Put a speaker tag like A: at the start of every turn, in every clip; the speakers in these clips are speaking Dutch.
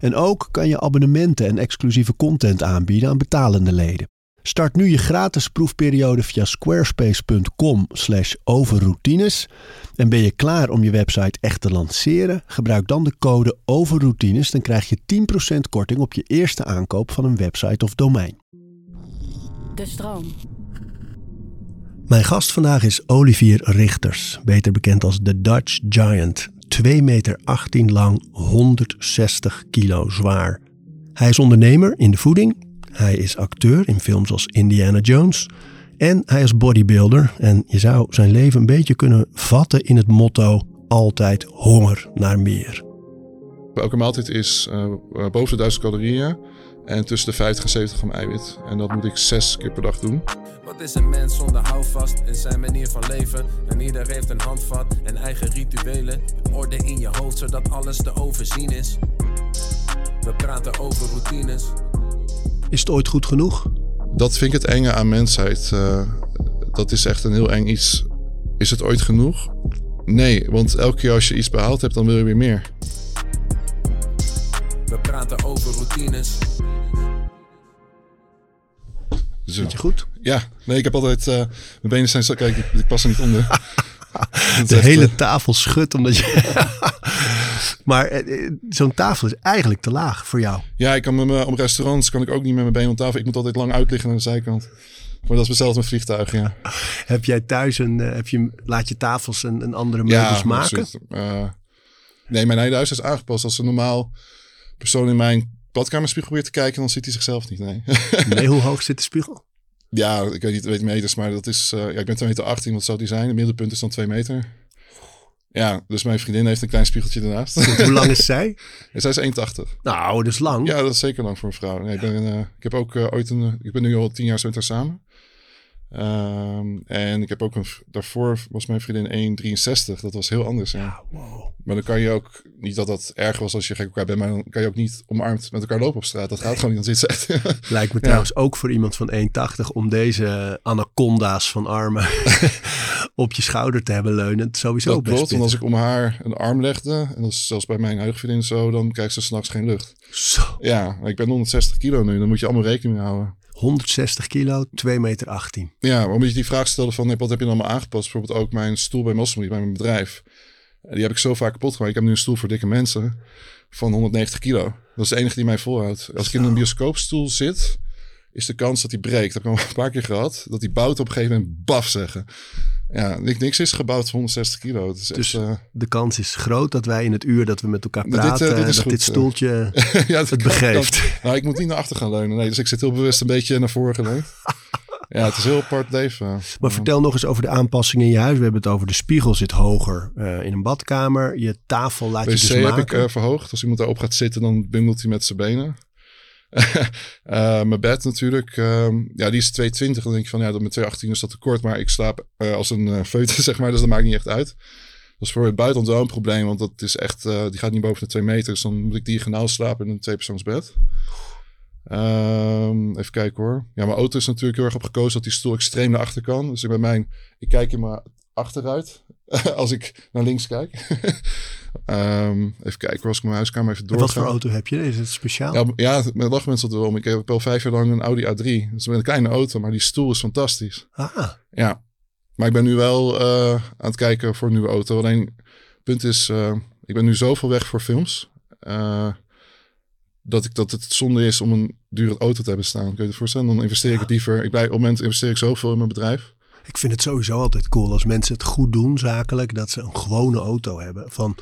A: En ook kan je abonnementen en exclusieve content aanbieden aan betalende leden. Start nu je gratis proefperiode via squarespace.com/overroutines. En ben je klaar om je website echt te lanceren? Gebruik dan de code overroutines, dan krijg je 10% korting op je eerste aankoop van een website of domein.
B: De stroom.
A: Mijn gast vandaag is Olivier Richters, beter bekend als The Dutch Giant. 2 meter 18 lang, 160 kilo zwaar. Hij is ondernemer in de voeding. Hij is acteur in films als Indiana Jones. En hij is bodybuilder. En je zou zijn leven een beetje kunnen vatten in het motto: altijd honger naar meer.
C: Elke maaltijd is boven de 1000 calorieën en tussen de 50 en 70 gram eiwit. En dat moet ik zes keer per dag doen.
D: Wat is een mens zonder houvast in zijn manier van leven? En ieder heeft een handvat en eigen rituelen. Orde in je hoofd zodat alles te overzien is. We praten over routines.
A: Is het ooit goed genoeg?
C: Dat vind ik het enge aan mensheid. Uh, dat is echt een heel eng iets. Is het ooit genoeg? Nee, want elke keer als je iets behaald hebt, dan wil je weer meer.
D: We praten over routines.
A: Zit je goed?
C: Ja, nee, ik heb altijd. Uh, mijn benen zijn zo. Kijk, ik, ik pas er niet onder.
A: de hele uh... tafel schudt omdat je. maar uh, zo'n tafel is eigenlijk te laag voor jou.
C: Ja, ik kan met me, op restaurants kan ik ook niet met mijn benen op tafel. Ik moet altijd lang uitliggen aan de zijkant. Maar dat is hetzelfde met vliegtuigen, ja.
A: heb jij thuis een. heb je, laat je tafels en, en andere meubels
C: ja,
A: maken?
C: nee, mijn hele huis is aangepast. Als een normaal persoon in mijn badkamerspiegel weer te kijken, dan ziet hij zichzelf niet. Nee.
A: nee, hoe hoog zit de spiegel?
C: Ja, ik weet niet, weet meters, maar dat is. Uh, ja, ik ben 2 meter 18, wat zou die zijn? Het middelpunt is dan 2 meter. Ja, dus mijn vriendin heeft een klein spiegeltje ernaast.
A: Hoe lang is zij?
C: Zij is 1,80.
A: Nou, dat is lang.
C: Ja, dat is zeker lang voor een vrouw. Nee, ik, ben, uh, ik heb ook uh, ooit een. Ik ben nu al 10 jaar haar samen. Um, en ik heb ook een. Daarvoor was mijn vriendin 1,63. Dat was heel anders. Ja,
A: wow.
C: Maar dan kan je ook. Niet dat dat erg was als je gek elkaar bent. Maar dan kan je ook niet omarmd met elkaar lopen op straat. Dat gaat gewoon niet. Dan zit ze.
A: Lijkt me trouwens ook voor iemand van 1,80 om deze anaconda's van armen op je schouder te hebben leunen. Sowieso
C: dat
A: best
C: klopt. Want als ik om haar een arm legde. En dat is zelfs bij mijn huidige vriendin zo. Dan krijgt ze s'nachts geen lucht.
A: Zo.
C: Ja, ik ben 160 kilo nu. Dan moet je allemaal rekening mee houden.
A: 160 kilo, 2 meter 18.
C: Ja, omdat je die vraag stelde van wat heb je dan allemaal aangepast? Bijvoorbeeld ook mijn stoel bij Mosselmeet, bij mijn bedrijf. Die heb ik zo vaak kapot gemaakt. Ik heb nu een stoel voor dikke mensen van 190 kilo. Dat is de enige die mij volhoudt. Als ik in een bioscoopstoel zit, is de kans dat hij breekt. Dat heb ik al een paar keer gehad. Dat die bout op een gegeven moment baf zeggen. Ja, niks is gebouwd voor 160 kilo. Het is
A: dus
C: echt, uh...
A: de kans is groot dat wij in het uur dat we met elkaar praten, dit, uh, dit dat goed, dit stoeltje
C: ja, dat
A: het begeeft.
C: Kan, nou, ik moet niet naar achter gaan leunen. Nee, dus ik zit heel bewust een beetje naar voren geleund. ja, het is heel apart leven.
A: Maar vertel nog eens over de aanpassingen in je huis. We hebben het over de spiegel zit hoger uh, in een badkamer. Je tafel laat
C: WC
A: je dus
C: heb
A: maken.
C: ik verhoogd. Als iemand daarop gaat zitten, dan bungelt hij met zijn benen. Uh, mijn bed natuurlijk. Uh, ja, die is 220. Dan denk je van ja, met 218 is dat te kort. Maar ik slaap uh, als een uh, foetus, zeg maar. Dus dat maakt niet echt uit. Dat is voor het buitenland wel een probleem. Want dat is echt, die gaat niet boven de 2 meter. Dus dan moet ik diagonaal slapen in een tweepersoonsbed. Um, even kijken hoor. Ja, mijn auto is natuurlijk heel erg op gekozen dat die stoel extreem naar achter kan. Dus ik bij mijn, ik kijk in mijn achteruit als ik naar links kijk. um, even kijken, als ik mijn huiskamer even door.
A: Wat voor auto heb je? Is het speciaal?
C: Ja, ja met lachen mensen wel om. Ik heb al vijf jaar lang een Audi A3. Dat is een kleine auto, maar die stoel is fantastisch.
A: Ah.
C: Ja, maar ik ben nu wel uh, aan het kijken voor een nieuwe auto. Alleen, het punt is, uh, ik ben nu zoveel weg voor films. Uh, dat, ik, dat het zonde is om een dure auto te hebben staan. Kun je het voorstellen? Dan investeer ik het liever. Ik bij, op het moment investeer ik zoveel in mijn bedrijf.
A: Ik vind het sowieso altijd cool als mensen het goed doen zakelijk, dat ze een gewone auto hebben. Van,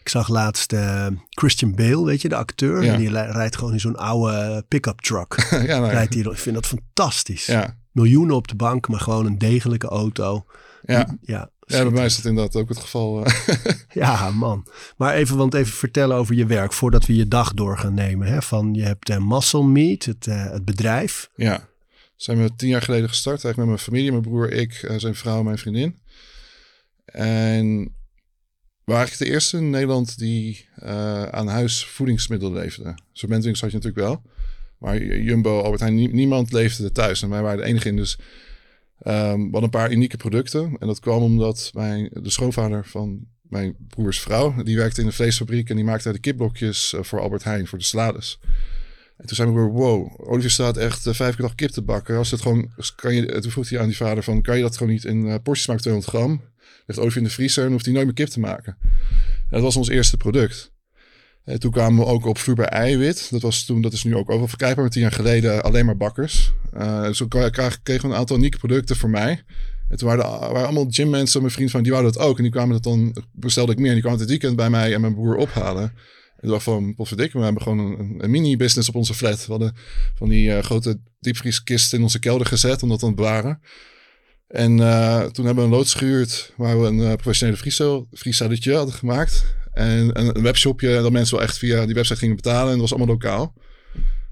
A: ik zag laatst uh, Christian Bale, weet je, de acteur.
C: Ja.
A: En die rijdt gewoon in zo'n oude pick-up truck.
C: ja, nou,
A: rijdt die, ik vind dat fantastisch.
C: Ja.
A: Miljoenen op de bank, maar gewoon een degelijke auto.
C: Ja.
A: Ja,
C: Ja, bij mij is dat inderdaad ook het geval. eh.
A: Ja, man. Maar even, want even vertellen over je werk voordat we je dag door gaan nemen. Hè? Van, je hebt eh, Muscle Meat, het, eh, het bedrijf.
C: ja, zijn we tien jaar geleden gestart. Eigenlijk met mijn familie, mijn broer, ik, eh, zijn vrouw, mijn vriendin. En we waren eigenlijk de eerste in Nederland die eh, aan huis voedingsmiddelen leefde. Sortimentwinkels had je natuurlijk wel. Maar Jumbo, Albert Heijn, nie- niemand leefde thuis. En wij waren de enige in. Dus ehm, we hadden een paar unieke producten. En dat kwam omdat mijn, de schoonvader van mijn broers vrouw... die werkte in een vleesfabriek en die maakte de kipblokjes eh, voor Albert Heijn, voor de salades. En toen zei mijn broer, wow, Olivier staat echt eh, vijf keer dag kip te bakken. Als het gewoon, kan je, toen vroeg hij aan die vader van, kan je dat gewoon niet in eh, porties maken, 200 gram? Legt Olivier in de vriezer en hoeft hij nooit meer kip te maken. En dat was ons eerste product. En toen kwamen we ook op vloeibaar eiwit. Dat, was toen, dat is nu ook overal verkrijgbaar, maar tien jaar geleden alleen maar bakkers. Eh toen kregen kregen we een aantal unieke producten voor mij. En toen waren, waren allemaal gymmensen, mijn vriend van, die wouden dat ook. En die kwamen dat dan, bestelde ik meer. En die kwamen het weekend bij mij en mijn broer ophalen. Toen dacht ik van, potverdikke, we hebben gewoon een, een mini-business op onze flat. We hadden van die eh, grote diepvrieskisten in onze kelder gezet om dat dan te bewaren. En eh, toen hebben we een loods gehuurd waar we een eh, professionele vriesel- vriescelletje hadden gemaakt. En een, webshopje dat mensen wel echt via die website gingen betalen. En dat was allemaal lokaal.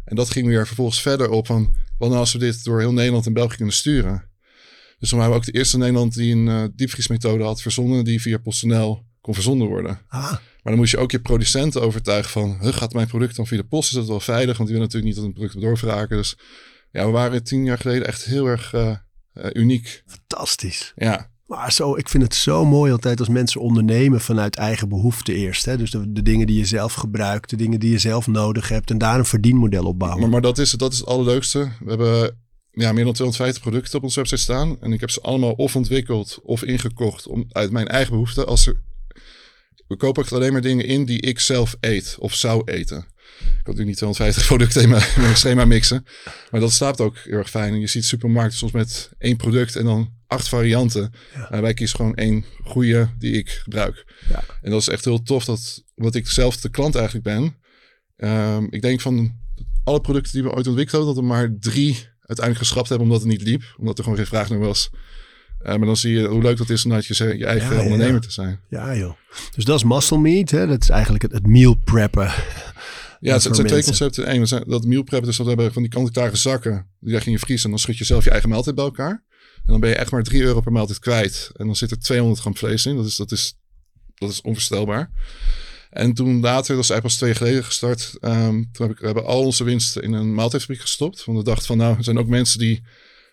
C: En dat ging weer vervolgens verder op van, wat nou als we dit door heel Nederland en België kunnen sturen? Dus toen waren we ook de eerste in Nederland die een diepvriesmethode had verzonnen die via PostNL kon verzonden worden.
A: Ah,
C: dan moest je ook je producenten overtuigen van, huh, gaat mijn product dan via de post? Is dat wel veilig? Want die willen natuurlijk niet dat een product doorvragen. Dus ja, we waren tien jaar geleden echt heel erg eh, eh, uniek.
A: fantastisch.
C: Ja,
A: Maar zo, ik vind het zo mooi altijd als mensen ondernemen vanuit eigen behoefte eerst. Hè? Dus de, de dingen die je zelf gebruikt, de dingen die je zelf nodig hebt. En daar een verdienmodel op bouwen.
C: maar, maar dat, is, dat is het allerleukste. We hebben ja, meer dan 250 producten op onze website staan. En ik heb ze allemaal of ontwikkeld of ingekocht om, uit mijn eigen behoefte. Als er, we kopen echt alleen maar dingen in die ik zelf eet of zou eten. Ik kan natuurlijk niet 250 producten in mijn, in mijn schema mixen. Maar dat staat ook heel erg fijn. En je ziet supermarkten soms met één product en dan acht varianten. Maar wij kiezen gewoon één goede die ik gebruik.
A: Ja.
C: En dat is echt heel tof, dat, omdat ik zelf de klant eigenlijk ben. Ehm, ik denk van alle producten die we ooit ontwikkeld hebben, dat er maar drie uiteindelijk geschrapt hebben omdat het niet liep. Omdat er gewoon geen vraag naar was. Eh, maar dan zie je hoe leuk dat is om uit je, je eigen
A: Ja,
C: ondernemer
A: ja.
C: te zijn.
A: Ja joh. Dus dat is muscle meat. Hè? Dat is eigenlijk het, het meal preppen.
C: Ja, het, zijn twee concepten één. Dat, meal prep, dus dat we hebben van die kant-en-klare zakken. Die leg je in je vries en dan schud je zelf je eigen maaltijd bij elkaar. En dan ben je echt maar 3 euro per maaltijd kwijt. En dan zit er 200 gram vlees in. Dat is, dat is, dat is onvoorstelbaar. En toen later, dat is eigenlijk pas twee jaar geleden gestart. ehm, toen heb ik, we hebben al onze winsten in een maaltijdfabriek gestopt. Want we dachten van nou, er zijn ook mensen die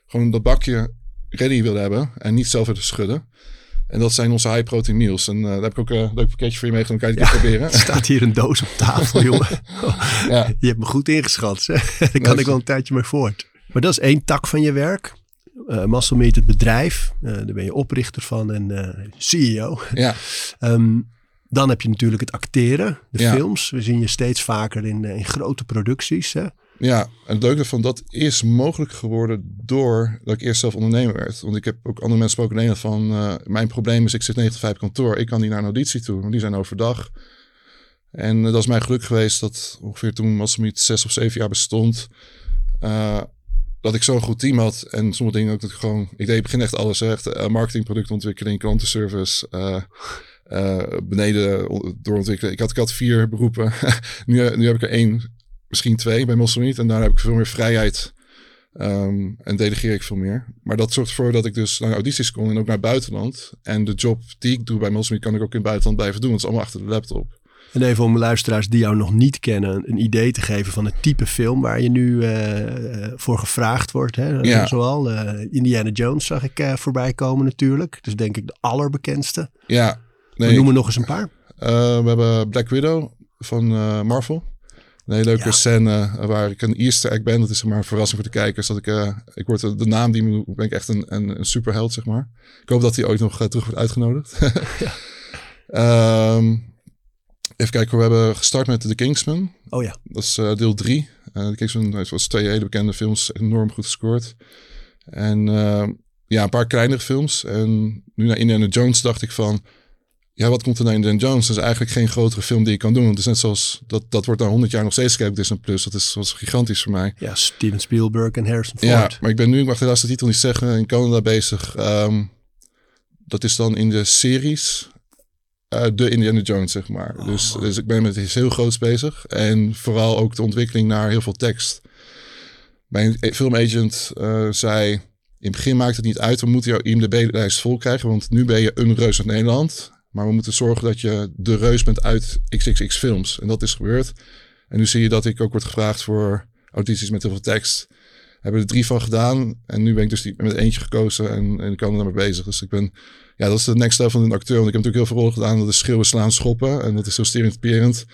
C: gewoon dat bakje ready willen hebben. En niet zelf willen schudden. En dat zijn onze high protein meals. En eh, daar heb ik ook een leuk pakketje voor je meegenomen. Kan je het proberen?
A: Er staat hier een doos op tafel, jongen.
C: Ja.
A: Je hebt me goed ingeschat. Daar kan ik wel een tijdje mee voort. Maar dat is één tak van je werk. Uh, Muscle Meat, het bedrijf. Eh, daar ben je oprichter van en eh, CEO.
C: ja.
A: Ehm, dan heb je natuurlijk het acteren, de
C: Ja.
A: films. We zien je steeds vaker in, eh, in grote producties. Hè?
C: Ja, en het leuke ervan, dat is mogelijk geworden door dat ik eerst zelf ondernemer werd. Want ik heb ook andere mensen gesproken in van, eh, mijn probleem is, ik zit 9 tot 5 op kantoor. Ik kan niet naar een auditie toe, want die zijn overdag. En eh, dat is mijn geluk geweest dat ongeveer toen Massamit zes of zeven jaar bestond, eh, dat ik zo'n goed team had. En sommige dingen ook dat ik gewoon, ik deed begin echt alles, echt marketing, productontwikkeling, klantenservice, beneden on- doorontwikkelen. Ik had, ik had vier beroepen. nu, nu heb ik er één, misschien twee bij Mosselmeet. En daar heb ik veel meer vrijheid. ehm, en delegeer ik veel meer. Maar dat zorgt ervoor dat ik dus naar audities kon en ook naar het buitenland. En de job die ik doe bij Mosselmeet kan ik ook in het buitenland blijven doen. Het is allemaal achter de laptop.
A: En even om luisteraars die jou nog niet kennen, een idee te geven van het type film waar je nu eh, eh, voor gevraagd wordt. Hè?
C: Ja.
A: Zoal eh, Indiana Jones zag ik voorbij komen natuurlijk. Dus denk ik de allerbekendste.
C: Ja,
A: We
C: nee.
A: noemen nog eens een paar.
C: we hebben Black Widow van Marvel. Een hele leuke
A: Ja.
C: scène eh, waar ik een easter egg ben. Dat is zeg maar een verrassing voor de kijkers. Dat ik, eh, ik word de, de naam die me ben ik echt een, een, een superheld, zeg maar. Ik hoop dat hij ooit nog eh, terug wordt uitgenodigd. Ehm, even kijken, we hebben gestart met The Kingsman.
A: Oh ja,
C: Dat is eh, deel 3. Uh, The Kingsman was twee hele bekende films enorm goed gescoord. En eh, ja, een paar kleinere films. En nu naar Indiana Jones dacht ik van... Ja, wat komt er naar Indiana Jones? Dat is eigenlijk geen grotere film die ik kan doen. Want het is net zoals... Dat, dat wordt na 100 jaar nog steeds gekeken op Disney+. Plus. Dat is, is gigantisch voor mij.
A: ja Steven Spielberg en Harrison Ford.
C: Ja, maar ik ben nu, ik mag de titel niet zeggen, in Canada bezig. ehm, dat is dan in de series eh, de Indiana Jones, zeg maar.
A: Oh,
C: dus, dus ik ben met iets heel groots bezig. En vooral ook de ontwikkeling naar heel veel tekst. Mijn filmagent eh, zei... In het begin maakt het niet uit, we moeten jouw IMDb-lijst vol krijgen. Want nu ben je een reus uit Nederland. Maar we moeten zorgen dat je de reus bent uit XXX films. En dat is gebeurd. En nu zie je dat ik ook word gevraagd voor audities met heel veel tekst. Hebben er drie van gedaan. En nu ben ik dus die, met eentje gekozen en, en ik kan er daarmee bezig. Dus ik ben, ja, dat is de next level van een acteur. Want ik heb natuurlijk heel veel rollen gedaan. Dat is schreeuwen, slaan, schoppen. En dat is heel stereotyperend.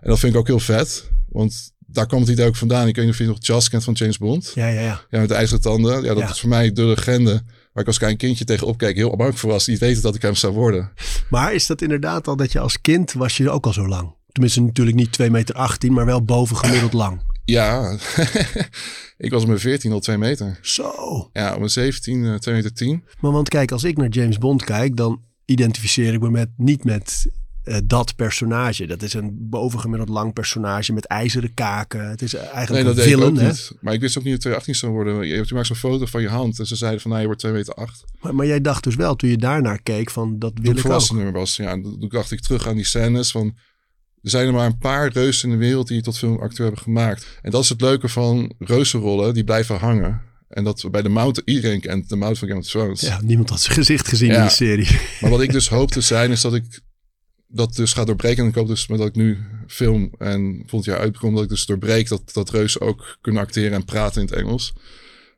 C: En dat vind ik ook heel vet. Want daar kwam het idee ook vandaan. Ik weet niet of je nog Jazz kent van James Bond.
A: Ja, ja, ja.
C: Ja, met de ijzeren tanden. Ja, dat
A: Ja.
C: is voor mij de legende. Waar ik als klein kindje tegenop keek. Heel bang voor was. Niet weten dat ik hem zou worden.
A: Maar is dat inderdaad al dat je als kind was je ook al zo lang? Tenminste natuurlijk niet 2 meter 18, maar wel boven gemiddeld lang.
C: Ja, ik was op mijn 14 al 2 meter.
A: Zo.
C: Ja, op mijn 17 eh, 2 meter 10.
A: Maar want kijk, als ik naar James Bond kijk, dan identificeer ik me met, niet met eh, dat personage. Dat is een bovengemiddeld lang personage met ijzeren kaken. Het is
C: Nee,
A: eigenlijk
C: dat
A: een villain, hè?
C: niet. Maar ik wist ook niet dat 218 zou worden. Je, je maakt zo'n foto van je hand. En ze zeiden van, nou, je wordt 2 meter 8.
A: Maar, maar jij dacht dus wel, toen je daarnaar keek, van dat wil
C: Toen ik
A: ook.
C: volwassener was. Ja, en toen dacht ik terug aan die scènes van... Er zijn er maar een paar reuzen in de wereld die je tot filmacteur hebben gemaakt. En dat is het leuke van reuzenrollen. Die blijven hangen. En dat bij de Mountain... Iedereen kent de Mountain van Game of Thrones.
A: Ja, niemand had zijn gezicht gezien in die serie.
C: Maar wat ik dus hoop te zijn, is dat ik dat dus ga doorbreken. En ik hoop dus met dat ik nu film en volgend jaar uitkom, dat ik dus doorbreek dat, dat reuzen ook kunnen acteren en praten in het Engels.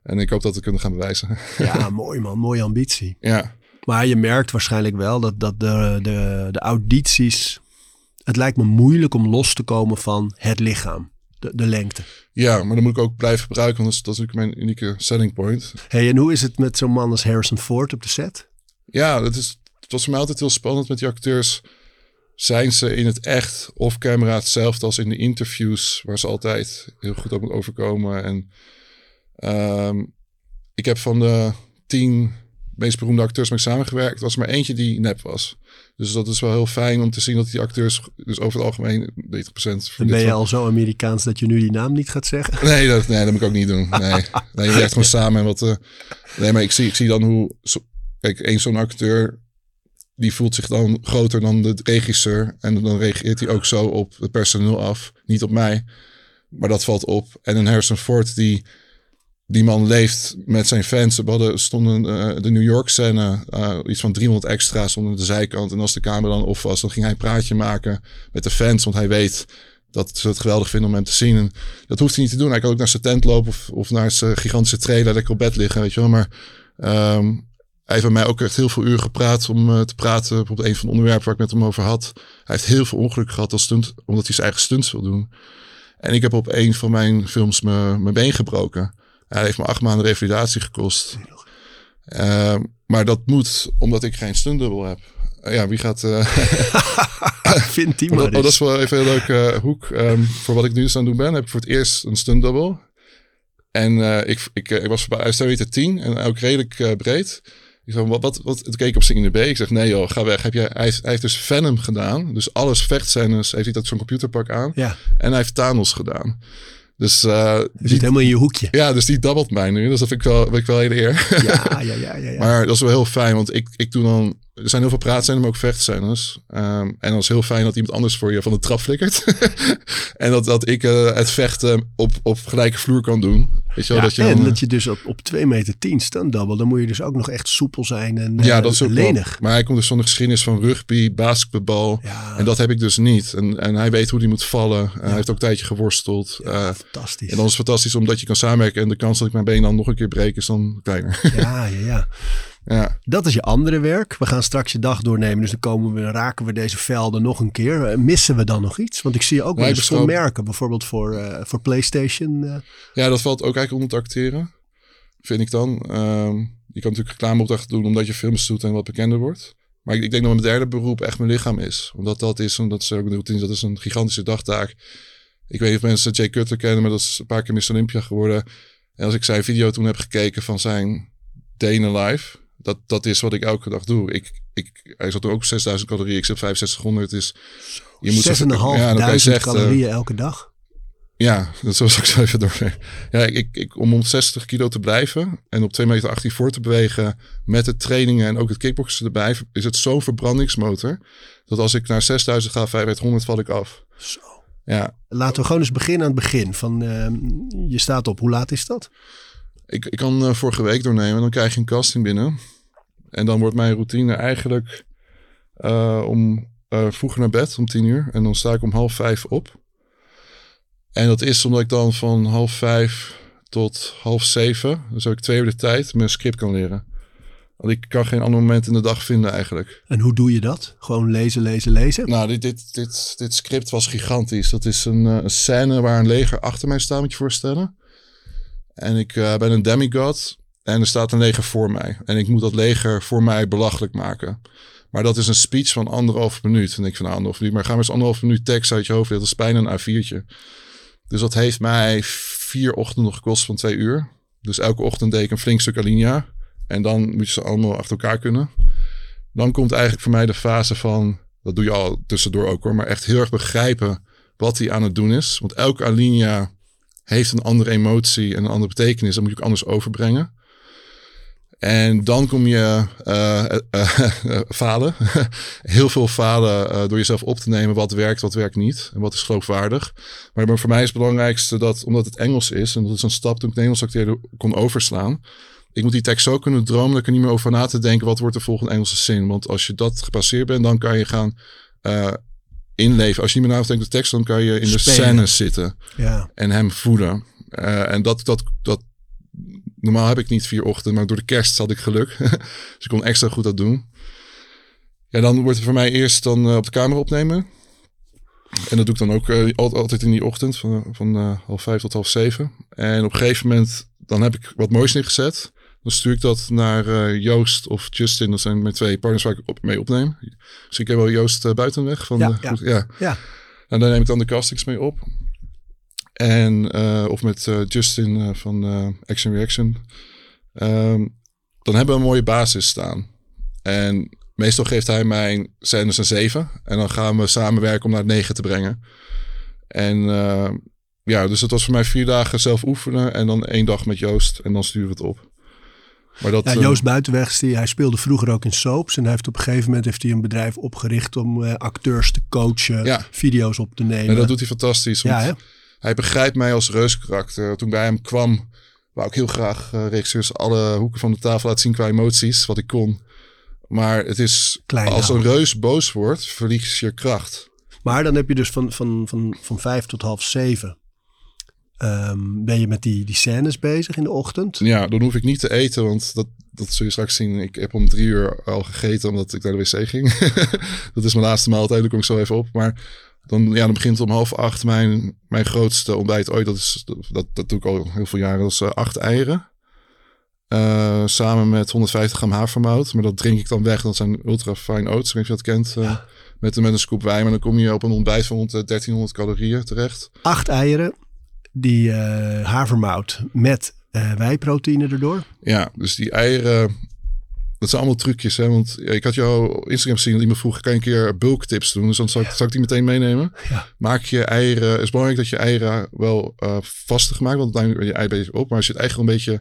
C: En ik hoop dat we kunnen gaan bewijzen.
A: Ja, mooi man, mooie ambitie.
C: ja,
A: Maar je merkt waarschijnlijk wel dat, dat de, de, de audities... Het lijkt me moeilijk om los te komen van het lichaam. De, de lengte.
C: ja, maar dan moet ik ook blijven gebruiken, want dat is, dat is natuurlijk mijn unieke selling point.
A: Hey, en hoe is het met zo'n man als Harrison Ford op de set?
C: Ja, dat is, het was voor mij altijd heel spannend met die acteurs. Zijn ze in het echt of camera hetzelfde als in de interviews, waar ze altijd heel goed op moeten overkomen? En ehm, ik heb van de tien meest beroemde acteurs mee samengewerkt, was er maar eentje die nep was. Dus dat is wel heel fijn om te zien dat die acteurs, dus over het algemeen 90%
A: Dan
C: van
A: ben je al zo Amerikaans dat je nu die naam niet gaat zeggen.
C: Nee, dat, nee, dat moet ik ook niet doen. Nee, nee je werkt gewoon samen. En wat, eh, nee, maar ik zie, ik zie dan hoe... zo- kijk, één zo'n acteur... die voelt zich dan groter dan de regisseur. En dan reageert hij ook zo op het personeel af. Niet op mij. Maar dat valt op. En een Harrison Ford die... Die man leeft met zijn fans. We hadden, stonden eh, de New York scène, eh, iets van 300 extra's aan de zijkant. En als de camera dan off was, dan ging hij een praatje maken met de fans. Want hij weet dat ze het geweldig vinden om hem te zien. En dat hoeft hij niet te doen. Hij kan ook naar zijn tent lopen of, of naar zijn gigantische trailer lekker op bed liggen, weet je wel. Maar ehm, hij heeft met mij ook echt heel veel uren gepraat om eh, te praten. Bijvoorbeeld een van de onderwerpen waar ik met hem over had. Hij heeft heel veel ongeluk gehad als stunt, omdat hij zijn eigen stunts wil doen. En ik heb op een van mijn films mijn been gebroken. Hij heeft me acht maanden revalidatie gekost. Ehm, maar dat moet omdat ik geen stuntdubbel heb. Eh, ja, wie gaat... eh,
A: Vind die maar
C: dat, oh, dat
A: eens.
C: is wel even een leuke hoek. Ehm, voor wat ik nu dus aan het doen ben, heb ik voor het eerst een stunt double. En ik, ik, ik was bij meter 10 en ook redelijk breed. Ik zeg, wat, wat, wat, toen keek ik op zijn INB. Ik zeg, nee joh, ga weg. Heb jij, hij, heeft, hij heeft dus Venom gedaan. Dus alles vechtscènes heeft hij dat zo'n computerpak aan.
A: Ja,
C: En hij heeft Thanos gedaan. Dus,
A: je
C: die,
A: zit helemaal in je hoekje.
C: ja, dus die dubbelt mij nu. Dus dat vind ik wel, vind ik wel hele eer.
A: Ja, ja, ja, ja. ja.
C: Maar dat is wel heel fijn, want ik, ik doe dan... Er zijn heel veel praatscènes, maar ook vechtscènes. Ehm, en dat is heel fijn dat iemand anders voor je van de trap flikkert. en dat, dat ik eh, het vechten op, op gelijke vloer kan doen. Weet je wel,
A: Ja,
C: dat je
A: en
C: dan,
A: dat je dus op, op 2 meter 10 stunt double, dan moet je dus ook nog echt soepel zijn en
C: ja,
A: eh,
C: dat is ook wel-
A: lenig.
C: Maar hij komt dus van de geschiedenis van rugby, basketbal.
A: Ja,
C: En dat heb ik dus niet. En, en hij weet hoe hij moet vallen. Eh, Hij heeft ook een tijdje geworsteld. Eh,
A: fantastisch.
C: en dan is het fantastisch omdat je kan samenwerken. En de kans dat ik mijn been dan nog een keer breek is dan kleiner.
A: Ja, ja, ja.
C: Ja.
A: Dat is je andere werk. We gaan straks je dag doornemen, dus dan komen we, raken we deze velden nog een keer. Eh, missen we dan nog iets? Want ik zie ook wel eens
C: beschouw-
A: merken, bijvoorbeeld voor, eh, voor PlayStation. eh.
C: Ja, dat valt ook eigenlijk onder te acteren. Vind ik dan. Ehm, je kan natuurlijk reclameopdrachten doen omdat je films doet en wat bekender wordt. Maar ik, ik denk dat mijn derde beroep echt mijn lichaam is. Omdat dat is, omdat ze ook de routine, dat is een gigantische dagtaak. Ik weet niet of mensen Jay Cutler kennen, maar dat is een paar keer Mr. Olympia geworden. En als ik zijn video toen heb gekeken van zijn a Life, dat, dat is wat ik elke dag doe. Ik, ik, hij zat er ook op 6000 calorieën, ik zit 6500. Dus je moet zo-
A: 6.500
C: ja, eh,
A: calorieën elke dag.
C: Ja, dat was ik zo even door. Ja, ik, ik, om om 60 kilo te blijven en op 2 meter 18 voor te bewegen met de trainingen en ook het kickboksen erbij, is het zo'n verbrandingsmotor dat als ik naar 6000 ga, 500 val ik af.
A: Zo.
C: Ja,
A: Laten we gewoon eens beginnen aan het begin. Van, ehm, je staat op, hoe laat is dat?
C: Ik, ik kan eh, vorige week doornemen, dan krijg je een casting binnen. En dan wordt mijn routine eigenlijk eh, om eh, vroeger naar bed, om 10 uur. En dan sta ik om half vijf op. En dat is omdat ik dan van half vijf tot half zeven, dus heb ik twee uur de tijd, mijn script kan leren. Want ik kan geen ander moment in de dag vinden eigenlijk.
A: En hoe doe je dat? Gewoon lezen, lezen, lezen?
C: Nou, dit, dit, dit, dit script was gigantisch. Dat is een, een scène waar een leger achter mij staat, moet je je voorstellen. En ik eh, ben een demigod en er staat een leger voor mij. En ik moet dat leger voor mij belachelijk maken. Maar dat is een speech van anderhalf minuut. En ik van nou, anderhalf minuut, maar ga maar eens anderhalf minuut tekst uit je hoofd. Dat is bijna een A4'tje. Dus dat heeft mij vier ochtenden gekost van twee uur. Dus elke ochtend deed ik een flink stuk alinea. En dan moet je ze allemaal achter elkaar kunnen. Dan komt eigenlijk voor mij de fase van, dat doe je al tussendoor ook hoor, maar echt heel erg begrijpen wat hij aan het doen is. Want elke alinea heeft een andere emotie en een andere betekenis. Dat moet je ook anders overbrengen. En dan kom je eh, eh, eh, falen. Heel veel falen door jezelf op te nemen. Wat werkt, wat werkt niet. En wat is geloofwaardig. Maar voor mij is het belangrijkste dat, omdat het Engels is. En dat is een stap toen ik Engels acteerde kon overslaan. Ik moet die tekst zo kunnen dromen dat ik er niet meer over na te denken. Wat wordt de volgende Engelse zin? Want als je dat gepasseerd bent, dan kan je gaan inleven. Als je niet meer denkt de tekst, dan kan je in de
A: Spelen.
C: scènes zitten
A: Ja.
C: en hem voeden. Eh, en dat, dat, dat, normaal heb ik niet vier ochtenden, maar door de kerst had ik geluk. dus ik kon extra goed dat doen. Ja, dan wordt het voor mij eerst dan eh, op de camera opnemen. En dat doe ik dan ook eh, al- altijd in die ochtend, van, van half vijf tot half zeven. En op een gegeven moment, dan heb ik wat moois neergezet. Dan stuur ik dat naar eh, Joost of Justin. Dat zijn mijn twee partners waar ik op, mee opneem. Dus ik heb wel Joost uh, Buitenweg. Van
A: Ja,
C: de,
A: ja.
C: goed- ja.
A: Ja.
C: En daar neem ik dan de castings mee op. En, eh, of met eh, Justin eh, van eh, Action Reaction. Ehm, dan hebben we een mooie basis staan. En meestal geeft hij mijn scènes een 7. En dan gaan we samenwerken om naar het 9 te brengen. En eh, ja, dus het was voor mij vier dagen zelf oefenen. En dan één dag met Joost. En dan sturen we het op. Maar dat,
A: Ja,
C: eh,
A: Joost Buitenwegs, die, hij speelde vroeger ook in soaps. En hij heeft op een gegeven moment heeft hij een bedrijf opgericht om eh, acteurs te coachen,
C: Ja.
A: video's op te nemen.
C: en dat doet hij fantastisch. Want
A: ja, hè?
C: Hij begrijpt mij als reuskarakter. Toen ik bij hem kwam, wou ik heel graag eh regisseurs alle hoeken van de tafel laten zien qua emoties, wat ik kon. Maar het is,
A: Klein
C: als een reus boos wordt, verlies je kracht.
A: Maar dan heb je dus van, van, van, van vijf tot half zeven. Ehm, ben je met die, die scènes bezig in de ochtend?
C: Ja, dan hoef ik niet te eten, want dat, dat zul je straks zien. Ik heb om drie uur al gegeten omdat ik naar de wc ging. dat is mijn laatste maaltijd, daar kom ik zo even op. Maar dan, ja, dan begint om half acht mijn, mijn grootste ontbijt ooit. Dat, is, dat, dat doe ik al heel veel jaren. Dat is eh, acht eieren. Eh, samen met 150 gram havermout. Maar dat drink ik dan weg. Dat zijn ultra fine oats. Ik weet niet of je dat kent. eh, met, met een scoop wijn. Maar dan kom je op een ontbijt van rond de 1300 calorieën terecht.
A: Acht eieren, die eh, havermout met eh wijproteïne erdoor.
C: Ja, dus die eieren. Dat zijn allemaal trucjes, hè? Want ja, ik had jouw Instagram gezien. dat Iemand vroeg, kan je een keer bulk tips doen? Dus dan zal ik, zal ik die meteen meenemen.
A: Ja.
C: Maak je eieren... Het is belangrijk dat je eieren wel eh vastig maakt. Want uiteindelijk ben je ei op. Maar als je het eigen een beetje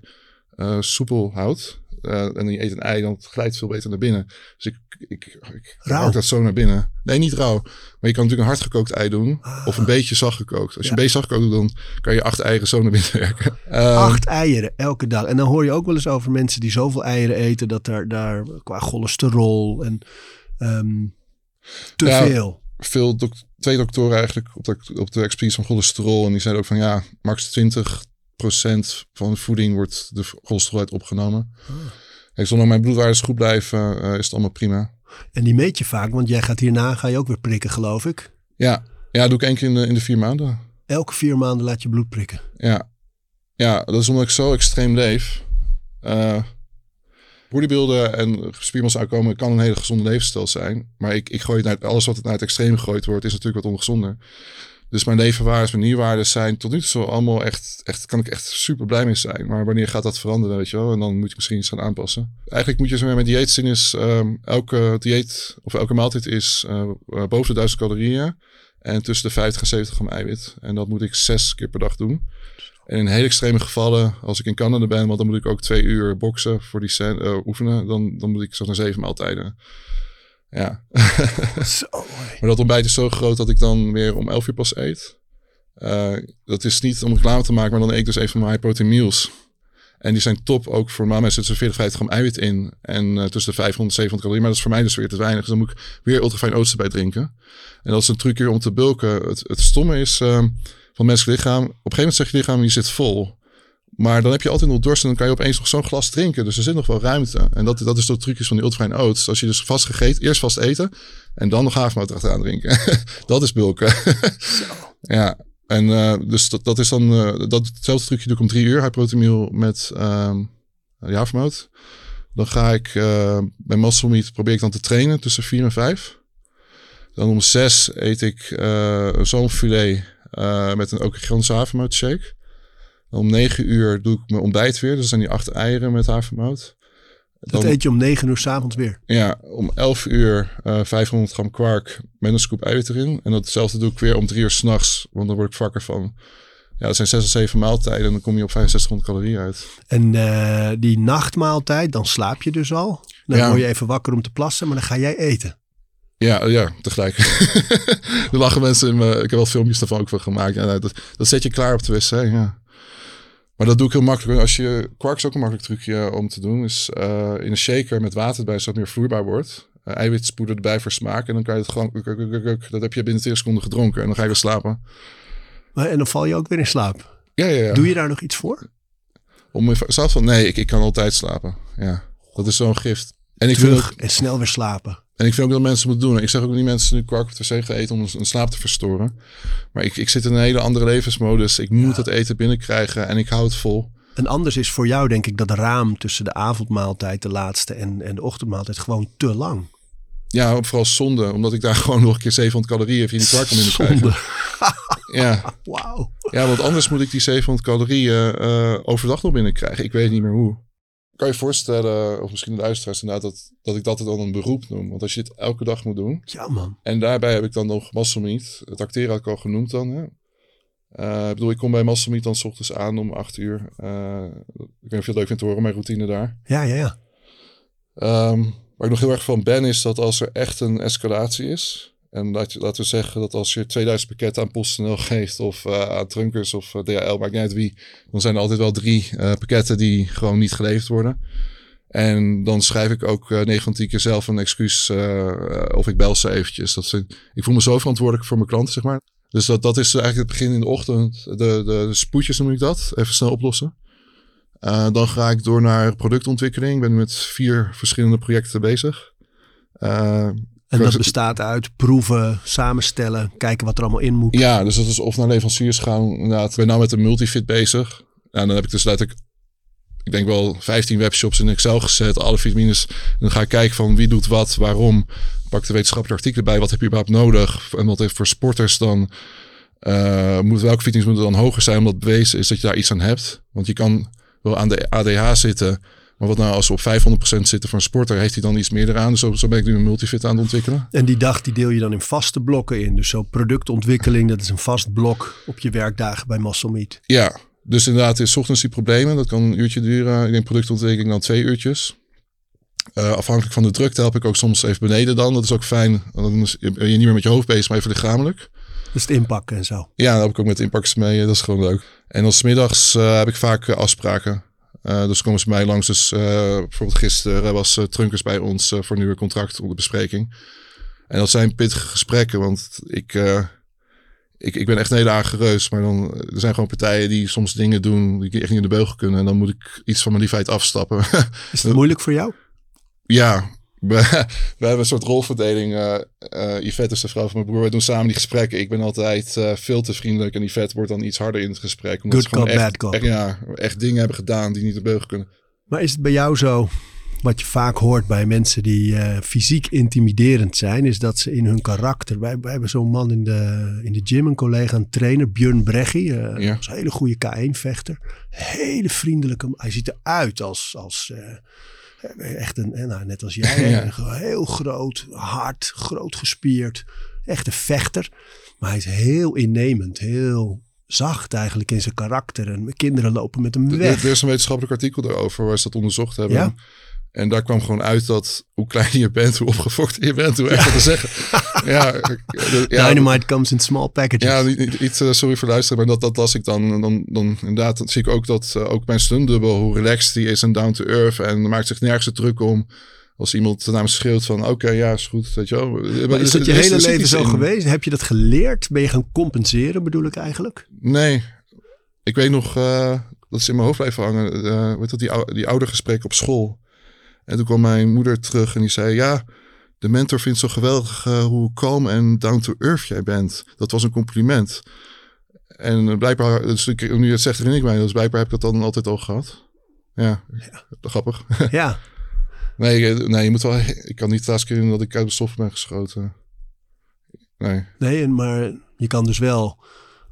C: soepel houdt... eh, en je eet een ei, dan glijdt veel beter naar binnen. Dus ik, ik, ik dat zo naar binnen. Nee, niet rauw. Maar je kan natuurlijk een hardgekookt ei doen. Of een beetje zacht gekookt. Als je
A: Ah.
C: Een beetje zacht gekookt doet, dan kan je acht eieren zo naar binnen werken. Ehm,
A: Acht eieren elke dag. En dan hoor je ook wel eens over mensen die zoveel eieren eten dat daar, daar qua cholesterol en ehm, te veel.
C: veel twee doktoren eigenlijk op de, op de expertise van cholesterol. En die zeiden ook van ja, max 20% van voeding wordt de cholesterol uit opgenomen. Hey, zolang mijn bloedwaardes goed blijven, eh, is het allemaal prima.
A: En die meet je vaak, want jij gaat hierna ga je ook weer prikken, geloof ik.
C: Ja, ja doe ik één keer in de, in de vier maanden.
A: Elke vier maanden laat je bloed prikken.
C: Ja. ja, dat is omdat ik zo extreem leef. Eh bodybuilden en spiermassa aankomen kan een hele gezonde levensstijl zijn. Maar ik, ik gooi het naar, alles wat naar het extreem gegooid wordt, is natuurlijk wat ongezonder. Dus mijn levenwaardes, mijn nierwaardes zijn tot nu toe allemaal echt, echt, kan ik echt super blij mee zijn. Maar wanneer gaat dat veranderen, weet je wel? En dan moet je misschien iets gaan aanpassen. Eigenlijk moet je zo met dieetzin is, ehm, elke dieet of elke maaltijd is eh, eh, boven de 1000 calorieën. En tussen de 50 en 70 gram eiwit. En dat moet ik zes keer per dag doen. En in hele extreme gevallen, als ik in Canada ben, want dan moet ik ook twee uur boksen voor die eh, oefenen, dan, dan moet ik zo naar zeven maaltijden. Ja.
A: Zo.
C: Maar dat ontbijt is zo groot dat ik dan weer om 11 uur pas eet. Eh, dat is niet om reclame te maken, maar dan eet ik dus een van mijn high protein meals. En die zijn top ook voor normaal mensen zitten er 40, 50 gram eiwit in. En eh, tussen de 500 en 700 calorieën. Maar dat is voor mij dus weer te weinig. Dus dan moet ik weer ultrafijn oats erbij drinken. En dat is een trucje om te bulken. Het, het stomme is ehm, van menselijk lichaam. Op een gegeven moment zegt je lichaam, je zit vol. Maar dan heb je altijd nog dorst en dan kan je opeens nog zo'n glas drinken. Dus er zit nog wel ruimte. En dat, dat is de trucjes van die ultrafijn oats. Als je dus vast gegeten, eerst vast eten en dan nog havermout erachteraan drinken. dat is bulken. ja, en eh, dus dat, dat is dan, eh, dat, hetzelfde trucje doe ik om drie uur. Meal met ja, havermout. Dan ga ik eh, bij muscle meat probeer ik dan te trainen tussen vier en vijf. Dan om zes eet ik zalmfilet eh met een ook een havermout shake. Om negen uur doe ik mijn ontbijt weer. Dus dat zijn die acht eieren met havermout.
A: Dat eet je om negen uur s'avonds weer.
C: ja, om 11 uur eh 500 gram kwark met een scoop eiwit erin. En datzelfde doe ik weer om 3 uur s'nachts, want dan word ik wakker van. Ja, dat zijn 6 of 7 maaltijden en dan kom je op 6500 calorieën uit.
A: En eh, die nachtmaaltijd, dan slaap je dus al. Dan
C: Ja.
A: word je even wakker om te plassen, maar dan ga jij eten.
C: Ja, ja, tegelijk. er lachen mensen in me. Ik heb wel filmpjes daarvan ook van gemaakt. Ja, dat, dat zet je klaar op de wc, ja. Maar dat doe ik heel makkelijk. Als je, kwark is ook een makkelijk trucje om te doen. Is eh, in een shaker met water erbij, zodat het meer vloeibaar wordt. Uh, eiwitspoeder erbij voor smaak. En dan kan je het gewoon... Dat heb je binnen 20 seconden gedronken. En dan ga je weer slapen.
A: Maar, en dan val je ook weer in slaap.
C: Ja, ja, ja.
A: Doe je daar nog iets voor?
C: Om zelf van, nee, ik, ik kan altijd slapen. Ja, dat is zo'n gift. En ik, vind
A: Terug
C: ook,
A: en snel weer slapen.
C: En ik vind ook dat mensen moeten doen. Ik zeg ook niet mensen nu kwark gaan eten om een slaap te verstoren. Maar ik, ik zit in een hele andere levensmodus. Ik moet het eten binnenkrijgen en ik hou het vol.
A: En anders is voor jou denk ik dat raam tussen de avondmaaltijd, de laatste, en, en de ochtendmaaltijd gewoon te lang.
C: Ja, vooral zonde, omdat ik daar gewoon nog een keer 700 calorieën via die kwark kan binnenkrijgen.
A: Zonde.
C: Ja.
A: Wauw.
C: ja, want anders moet ik die 700 calorieën eh, overdag nog binnenkrijgen. Ik weet niet meer hoe. Kan je voorstellen, of misschien de luisteraars inderdaad, dat, dat ik dat dan een beroep noem. Want als je dit elke dag moet doen,
A: Ja man.
C: En daarbij heb ik dan nog muscle meat. Het acteren had ik al genoemd dan. Hè. Eh, ik bedoel, ik kom bij muscle meat dan 's ochtends aan om 8 uur. Eh, ik weet niet of je het leuk vindt te horen, mijn routine daar.
A: Ja, ja, ja.
C: Ehm, waar ik nog heel erg van ben, is dat als er echt een escalatie is. En laten we zeggen dat als je 2000 pakketten aan PostNL geeft of eh, aan Trunkers of eh, DHL, maakt niet uit wie. Dan zijn er altijd wel drie eh, pakketten die gewoon niet geleverd worden. En dan schrijf ik ook 9 van 10 keer zelf een excuus of ik bel ze eventjes. Dat vind, ik voel me zo verantwoordelijk voor mijn klanten, zeg maar. Dus dat, dat is eigenlijk het begin in de ochtend. De, de, spoedjes noem ik dat. Even snel oplossen. Dan ga ik door naar productontwikkeling. Ik ben met vier verschillende projecten bezig. Eh,
A: En dat bestaat uit proeven, samenstellen, kijken wat er allemaal in moet.
C: ja, dus dat is of naar leveranciers gaan. Inderdaad, ik ben nou met een multifit bezig. Ja, dan heb ik dus letterlijk, ik denk wel 15 webshops in Excel gezet. Alle vitamines. En dan ga ik kijken van wie doet wat, waarom. Pak de wetenschappelijke artikelen bij. Wat heb je überhaupt nodig? En wat heeft voor sporters dan... eh moet, welke vitamines moeten dan hoger zijn omdat bewezen is dat je daar iets aan hebt? Want je kan wel aan de ADH zitten... Maar wat nou als we op 500% zitten voor een sporter, heeft hij dan iets meer eraan? Dus zo, zo ben ik nu een multifit aan het ontwikkelen.
A: En die dag die deel je dan in vaste blokken in. Dus zo productontwikkeling, dat is een vast blok op je werkdagen bij Muscle.
C: Ja, dus inderdaad is 's ochtends die problemen. Dat kan een uurtje duren. Ik denk productontwikkeling dan twee uurtjes. Eh, afhankelijk van de drukte help ik ook soms even beneden dan. Dat is ook fijn. Dan ben je niet meer met je hoofd bezig, maar even lichamelijk.
A: Dus het inpakken en zo.
C: Ja, daar heb ik ook met inpakkers mee. Dat is gewoon leuk. En dan 's middags eh, heb ik vaak eh, afspraken. Eh, dus komen ze bij mij langs. Dus eh, bijvoorbeeld gisteren was eh, Trunkers bij ons voor een nieuwe contract onder bespreking. En dat zijn pittige gesprekken, want ik, ik, ik ben echt een hele aardige. Maar dan, er zijn gewoon partijen die soms dingen doen die echt niet in de beugel kunnen. En dan moet ik iets van mijn liefheid afstappen.
A: Is het moeilijk voor jou?
C: ja, we, we hebben een soort rolverdeling. eh, Yvette is de vrouw van mijn broer. We doen samen die gesprekken. Ik ben altijd eh, veel te vriendelijk. En Yvette wordt dan iets harder in het gesprek. Omdat
A: Good
C: ze
A: cop,
C: echt,
A: bad cop.
C: Echt, ja, echt dingen hebben gedaan die niet de beugel kunnen.
A: Maar is het bij jou zo, wat je vaak hoort bij mensen die fysiek intimiderend zijn, is dat ze in hun karakter. Wij, wij hebben zo'n man in de, in de gym, een collega, een trainer, Björn Breggie. eh,
C: Ja.
A: een hele goede K1-vechter. Hele vriendelijke. Hij ziet eruit als. als echt een, eh, nou, net als jij,
C: Ja.
A: heel groot, hard, groot gespierd. Echt een vechter. Maar hij is heel innemend, heel zacht eigenlijk in zijn karakter. En mijn kinderen lopen met hem weg.
C: er is een wetenschappelijk artikel daarover waar ze dat onderzocht hebben.
A: Ja?
C: En daar kwam gewoon uit dat hoe klein je bent, hoe opgefokt je bent, hoe echt te zeggen. Ja, de- ja,
A: Dynamite comes in small packages.
C: Ja, niet, eh, sorry voor luisteren, maar dat, dat las ik dan. Dan, dan inderdaad, dan zie ik ook dat eh, ook mijn stuntdubbel, hoe relaxed die is en down to earth. En maakt zich nergens druk om. Als iemand naar me schreeuwt van, oké, ja, is goed, weet je wel.
A: maar is dat je hele leven
C: iets
A: zo
C: in.
A: geweest? Heb je dat geleerd? Ben je gaan compenseren, bedoel ik eigenlijk?
C: Nee, ik weet nog, eh, dat is in mijn hoofd blijven hangen. eh weet dat, die, die oudergesprek op school. En toen kwam mijn moeder terug en die zei, ja, de mentor vindt zo geweldig eh, hoe kalm en down to earth jij bent. Dat was een compliment. En eh, blijkbaar, dus ik, nu je het zegt, herinner ik mij, dus blijkbaar heb ik dat dan altijd al gehad. Ja, grappig.
A: Ja.
C: nee, eh, nee, je moet wel, ik kan niet laatste keer dat ik uit de stof ben geschoten. Nee.
A: Nee, en maar je kan dus wel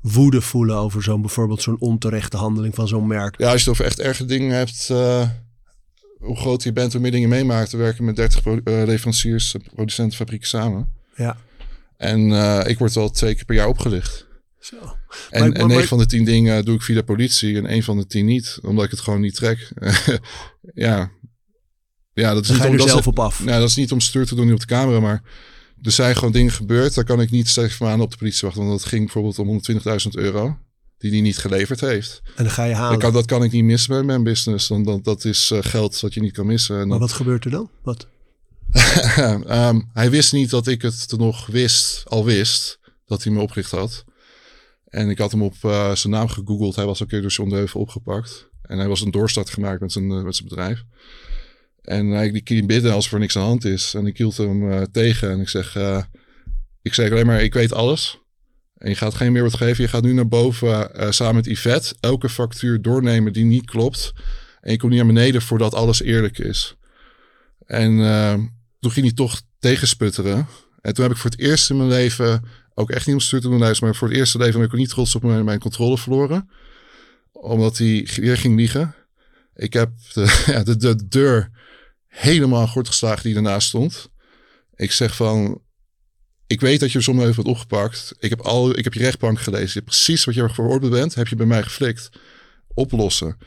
A: woede voelen over zo'n bijvoorbeeld zo'n onterechte handeling van zo'n merk.
C: Ja, als je het over echt erge dingen hebt, hoe groot je bent, hoe meer dingen meemaakt. We werken met 30 pro- eh, leveranciers, eh, producenten, fabrieken samen.
A: Ja.
C: En eh, ik word wel twee keer per jaar opgelicht.
A: Zo.
C: En,
A: Maar-
C: en
A: maar-
C: 9
A: maar-
C: van de 10 dingen doe ik via de politie en één van de 10 niet, omdat ik het gewoon niet trek. ja. ja, dat is
A: Dan
C: niet
A: ga je
C: om,
A: er
C: is-
A: zelf op af.
C: Nou, dat is niet om stuur te doen op de camera, maar er zijn gewoon dingen gebeurd. Daar kan ik niet steeds maanden op de politie wachten. Want dat ging bijvoorbeeld om 120.000 euro, die hij niet geleverd heeft.
A: En dan ga je halen.
C: Dat kan, dat kan ik niet missen bij mijn business. Dan, dat, dat is eh, geld wat je niet kan missen. En
A: Maar wat gebeurt er dan? Wat?
C: Ehm, hij wist niet dat ik het nog wist, al wist, dat hij me opgericht had. En ik had hem op eh, zijn naam gegoogeld. Hij was een keer door John Deuvel opgepakt. En hij was een doorstart gemaakt met zijn, eh, met zijn bedrijf. En hij die binnen als er niks aan de hand is. En ik hield hem tegen en ik zeg... ik zeg alleen maar, ik weet alles. En je gaat geen meer wat geven. Je gaat nu naar boven eh, samen met Yvette elke factuur doornemen die niet klopt. En je komt niet naar beneden voordat alles eerlijk is. En eh, toen ging hij toch tegensputteren. En toen heb ik voor het eerst in mijn leven, ook echt niet om stuur te doen maar voor het eerste leven ben ik niet trots op mijn, mijn controle verloren. Omdat hij weer ging liegen. Ik heb de, ja, de, de deur helemaal gort geslagen die ernaast stond. Ik zeg van, ik weet dat je zonder heeft wordt opgepakt. Ik heb, al, ik heb je rechtbank gelezen. Precies wat je er veroordeeld bent, heb je bij mij geflikt. Oplossen.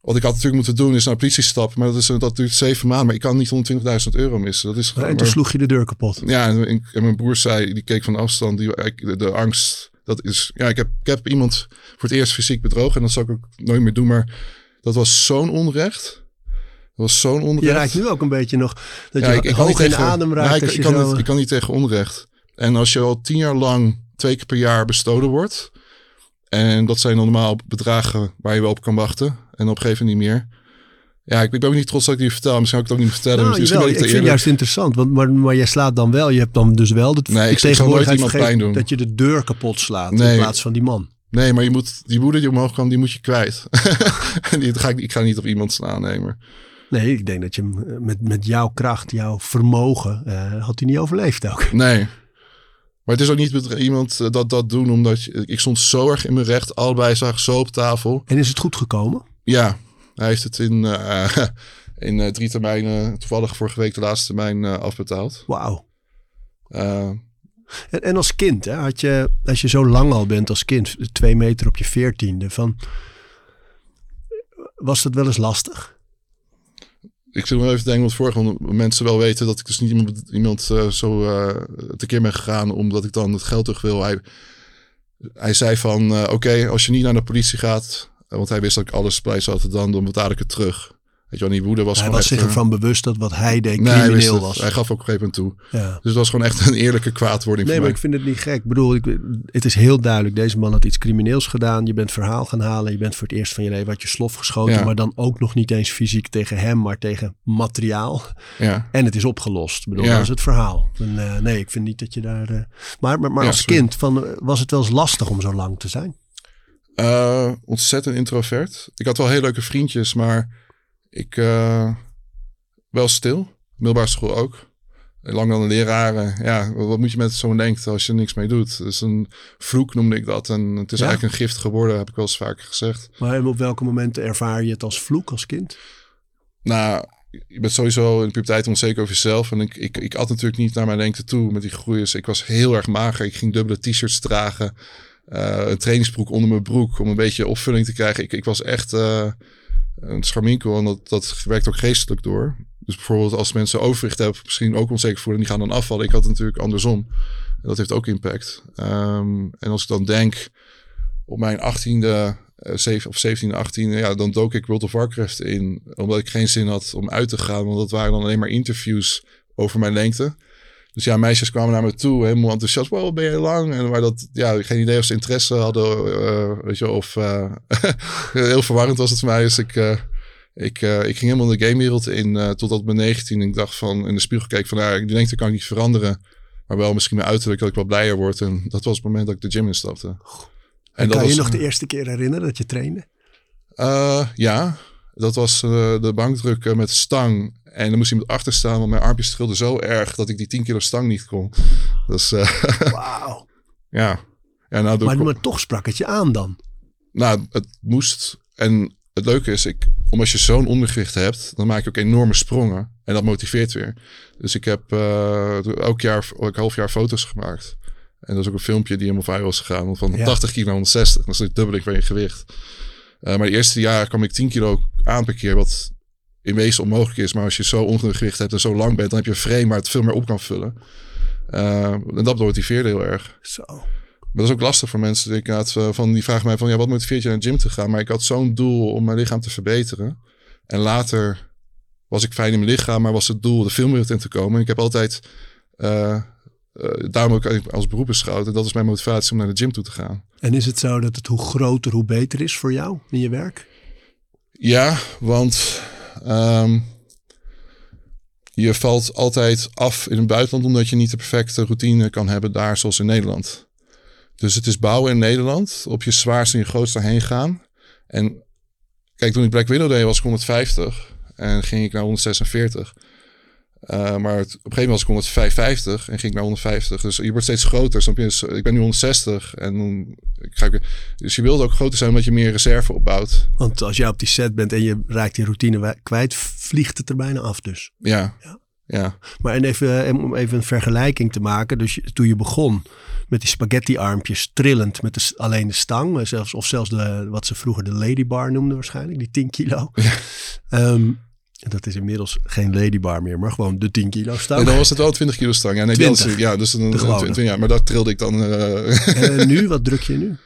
C: Wat ik had natuurlijk moeten doen is naar de politie stappen. Maar dat, is, dat duurt zeven maanden. Maar ik kan niet 120.000 euro missen. Dat is gewoon...
A: en toen
C: maar-
A: sloeg je de deur kapot.
C: ja, en, en mijn broer zei, die keek van afstand, die, de, de angst, dat is, ja, ik heb, ik heb iemand voor het eerst fysiek bedrogen en dat zal ik ook nooit meer doen, maar dat was zo'n onrecht. Dat was zo'n onrecht.
A: Je raakt nu ook een beetje nog dat
C: Ja,
A: je
C: ik, ik
A: hoog in adem raakt.
C: ik,
A: als
C: ik kan
A: zo,
C: niet, ik kan niet tegen onrecht. En als je al tien jaar lang twee keer per jaar bestolen wordt, en dat zijn normaal bedragen waar je wel op kan wachten, en op een gegeven moment niet meer. Ja, ik, ben ook niet trots dat ik die vertel. Misschien kan ik het ook niet vertellen.
A: Nou,
C: Misschien
A: jawel,
C: ben
A: ik vind het juist interessant, want, maar, maar jij slaat dan wel. Je hebt dan dus wel de,
C: Nee, ik-
A: tegenwoordigheid
C: pijn doen.
A: dat je de deur kapot slaat in plaats van die man.
C: Nee, maar je moet, die woede die omhoog kwam, die moet je kwijt. En die ga ik, ik ga niet op iemand slaan, nee, maar...
A: Nee, ik denk dat je hem eh, met, met jouw kracht, jouw vermogen, eh, had hij niet overleefd ook.
C: Nee. Maar het is ook niet bedre- iemand eh, dat dat doen, omdat je, ik stond zo erg in mijn recht. Allebei zagen zo op tafel.
A: En is het goed gekomen?
C: Ja, hij heeft het in, in drie termijnen, toevallig vorige week de laatste termijn afbetaald.
A: Wauw. En, en als kind, hè, had je, als je zo lang al bent als kind, twee meter op je veertiende, van, was dat wel eens lastig?
C: Ik zit nog even te denken, want vorige mensen wel weten dat ik dus niet iemand, iemand eh, zo eh tekeer ben gegaan omdat ik dan het geld terug wil. Hij, hij zei van, eh, oké, als je niet naar de politie gaat, want hij wist dat ik alles prijs had, dan, dan betaal ik het terug. Weet je wel, die woede was
A: hij
C: gewoon
A: was
C: echt,
A: zich
C: eh,
A: ervan bewust dat wat hij deed
C: nee,
A: crimineel was.
C: Hij gaf ook op een gegeven moment toe.
A: Ja.
C: Dus het was gewoon echt een eerlijke kwaadwording
A: Nee, maar
C: mij.
A: ik vind het niet gek. Ik bedoel, ik, het is heel duidelijk. Deze man had iets crimineels gedaan. Je bent verhaal gaan halen. Je bent voor het eerst van je leven had je slof geschoten.
C: Ja.
A: Maar dan ook nog niet eens fysiek tegen hem, maar tegen materiaal.
C: Ja.
A: En het is opgelost. Ik bedoel,
C: Ja.
A: dat is het verhaal. En, eh, nee, ik vind niet dat je daar... eh, Maar, maar, maar als
C: sorry.
A: kind, van, was het wel eens lastig om zo lang te zijn?
C: Ontzettend introvert. Ik had wel heel leuke vriendjes, maar ik eh, wel stil. Middelbare school ook. Lang dan de leraren. Ja, wat moet je met zo'n denken als je er niks mee doet? Is een vloek noemde ik dat. En het is
A: Ja?
C: eigenlijk een gift geworden, heb ik wel eens vaker gezegd.
A: Maar op welke momenten ervaar je het als vloek als kind?
C: Nou, je bent sowieso in de puberteit onzeker over jezelf. En ik, ik, ik at natuurlijk niet naar mijn lengte toe met die groei. Dus ik was heel erg mager. Ik ging dubbele t-shirts dragen. Uh, een trainingsbroek onder mijn broek om een beetje opvulling te krijgen. Ik, ik was echt uh, een scharminkel en dat, dat werkt ook geestelijk door. Dus bijvoorbeeld als mensen overwicht hebben, misschien ook onzeker voelen, die gaan dan afvallen. Ik had het natuurlijk andersom. En dat heeft ook impact. Um, en als ik dan denk op mijn achttiende, uh, of 17, 18, ja, dan dook ik World of Warcraft in. Omdat ik geen zin had om uit te gaan. Want dat waren dan alleen maar interviews over mijn lengte. Dus ja, meisjes kwamen naar me toe, helemaal enthousiast. Wow, ben je lang? En waar dat, ja, geen idee of ze interesse hadden, uh, weet je, of uh, heel verwarrend was het voor mij. Dus ik, uh, ik, ik ging helemaal de gamewereld in totdat mijn 19 ik dacht van, in de spiegel keek van, nou, die lengte kan ik niet veranderen. Maar wel misschien mijn uiterlijk dat ik wel blijer word. En dat was het moment dat ik de gym instapte. En,
A: en kan je nog de eerste keer herinneren dat je trainde?
C: ja, dat was de bankdruk met stang en dan moest iemand achter staan, want mijn armpjes trilden zo erg dat ik die 10 kilo stang niet kon. Dus, uh,
A: Wauw.
C: ja. ja nou,
A: maar, maar toch sprak het je aan dan?
C: Nou, het moest. En het leuke is, ik, omdat je zo'n ondergewicht hebt, dan maak je ook enorme sprongen. En dat motiveert weer. Dus ik heb uh, elk jaar, elk half jaar foto's gemaakt. En dat is ook een filmpje die helemaal viral is gegaan. Van 80 kilo naar 160. Dat is dubbele van je gewicht. Uh, maar de eerste jaar kwam ik 10 kilo aan per keer. Wat in wezen onmogelijk is. Maar als je zo ongewicht hebt en zo lang bent, dan heb je een frame waar het veel meer op kan vullen. Uh, en dat motiveerde heel erg.
A: Zo.
C: Maar dat is ook lastig voor mensen. Ik had, van, die vragen mij van, ja, wat motiveert je naar de gym te gaan? Maar ik had zo'n doel om mijn lichaam te verbeteren. En later was ik fijn in mijn lichaam, maar was het doel de filmwereld in te komen. ik heb altijd, uh, daarom ook als beroep beschouwd. En dat is mijn motivatie om naar de gym toe te gaan.
A: En is het zo dat het hoe groter, hoe beter is voor jou in je werk?
C: Ja, want Um, je valt altijd af in het buitenland omdat je niet de perfecte routine kan hebben daar zoals in Nederland. Dus het is bouwen in Nederland, op je zwaarste en je grootste heen gaan. En kijk, toen ik Black Widow deed was ik 150 en ging ik naar 146. Uh, maar het, op een gegeven moment was ik 155 en ging ik naar 150. Dus je wordt steeds groter. Snap je? Dus ik ben nu 160 en dan ga ik, dus je wilde ook groter zijn omdat je meer reserve opbouwt.
A: Want als jij op die set bent en je raakt die routine kwijt, vliegt het er bijna af dus.
C: Ja. ja. ja.
A: Maar en even, om even een vergelijking te maken. Dus toen je begon met die spaghetti armpjes trillend met de, alleen de stang. Zelfs, of zelfs de, wat ze vroeger de ladybar noemden waarschijnlijk, die 10 kilo. Ja. Um, dat is inmiddels geen ladybar meer, maar gewoon de 10 kilo stang.
C: dan was het wel 20 kilo stang. Ja, nee, 20. ja, dus dan, 20, ja, maar dat trilde ik dan.
A: Uh... En nu, wat druk je nu?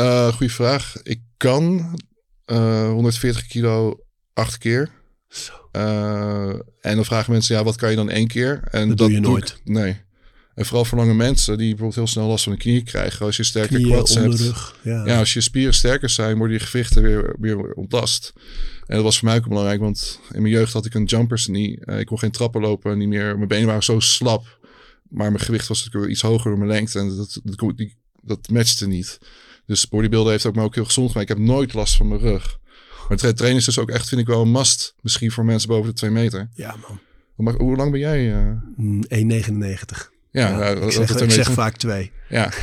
C: Uh, goeie vraag. Ik kan uh, 140 kilo acht keer.
A: Zo.
C: Uh, en dan vragen mensen, ja, wat kan je dan één keer? En
A: dat, dat doe je nooit.
C: Ik, nee. En vooral voor lange mensen die bijvoorbeeld heel snel last van de knieën krijgen. Als je sterke quads hebt.
A: ja.
C: ja. als je spieren sterker zijn, worden je gewichten weer, weer ontlast. En dat was voor mij ook belangrijk, want in mijn jeugd had ik een jumpers niet. Uh, ik kon geen trappen lopen, niet meer. Mijn benen waren zo slap. Maar mijn gewicht was natuurlijk iets hoger door mijn lengte. En dat, dat, die, dat matchte niet. Dus bodybuilden heeft ook me ook heel gezond gemaakt. Ik heb nooit last van mijn rug. Maar trainen is dus ook echt, vind ik wel een must. Misschien voor mensen boven de 2 meter.
A: Ja, man.
C: Maar hoe lang ben jij?
A: Uh... 1,99.
C: Ja, ja,
A: ik zeg, ik zeg vaak twee.
C: Ja.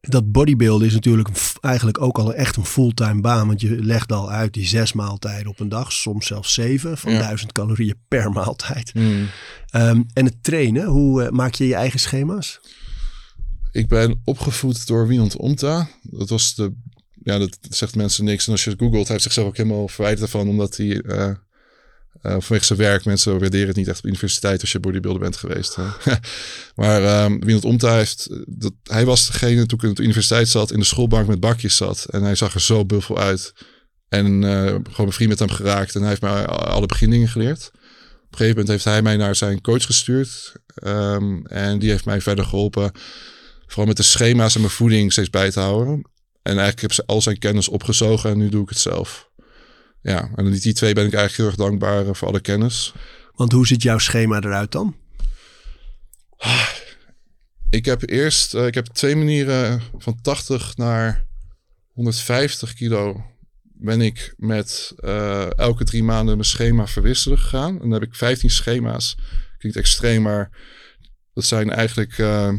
A: Dat bodybuilden is natuurlijk eigenlijk ook al echt een fulltime baan. Want je legt al uit die zes maaltijden op een dag. Soms zelfs zeven van duizend calorieën per maaltijd.
C: Hmm.
A: Um, en het trainen, hoe uh, maak je je eigen schema's?
C: Ik ben opgevoed door Wienand Omta. Dat was de... Ja, dat zegt mensen niks. En als je het googelt, hij heeft zichzelf ook helemaal verwijderd ervan. Omdat hij... Uh, vanwege zijn werk, mensen waarderen het niet echt op universiteit als je bodybuilder bent geweest. maar um, wie het heeft, dat, hij was degene toen ik op de universiteit zat, in de schoolbank met bakjes zat. En hij zag er zo buffel uit. En uh, gewoon een vriend met hem geraakt. En hij heeft mij alle beginningen geleerd. Op een gegeven moment heeft hij mij naar zijn coach gestuurd. Um, en die heeft mij verder geholpen. Vooral met de schema's en mijn voeding steeds bij te houden. En eigenlijk heb ze al zijn kennis opgezogen en nu doe ik het zelf ja, en die, twee ben ik eigenlijk heel erg dankbaar eh, voor alle kennis.
A: Want hoe ziet jouw schema eruit dan?
C: Ik heb eerst, uh, ik heb twee manieren van 80 naar 150 kilo ben ik met uh, elke drie maanden mijn schema verwisselen gegaan. En dan heb ik 15 schema's. Klinkt extreem, maar dat zijn eigenlijk uh,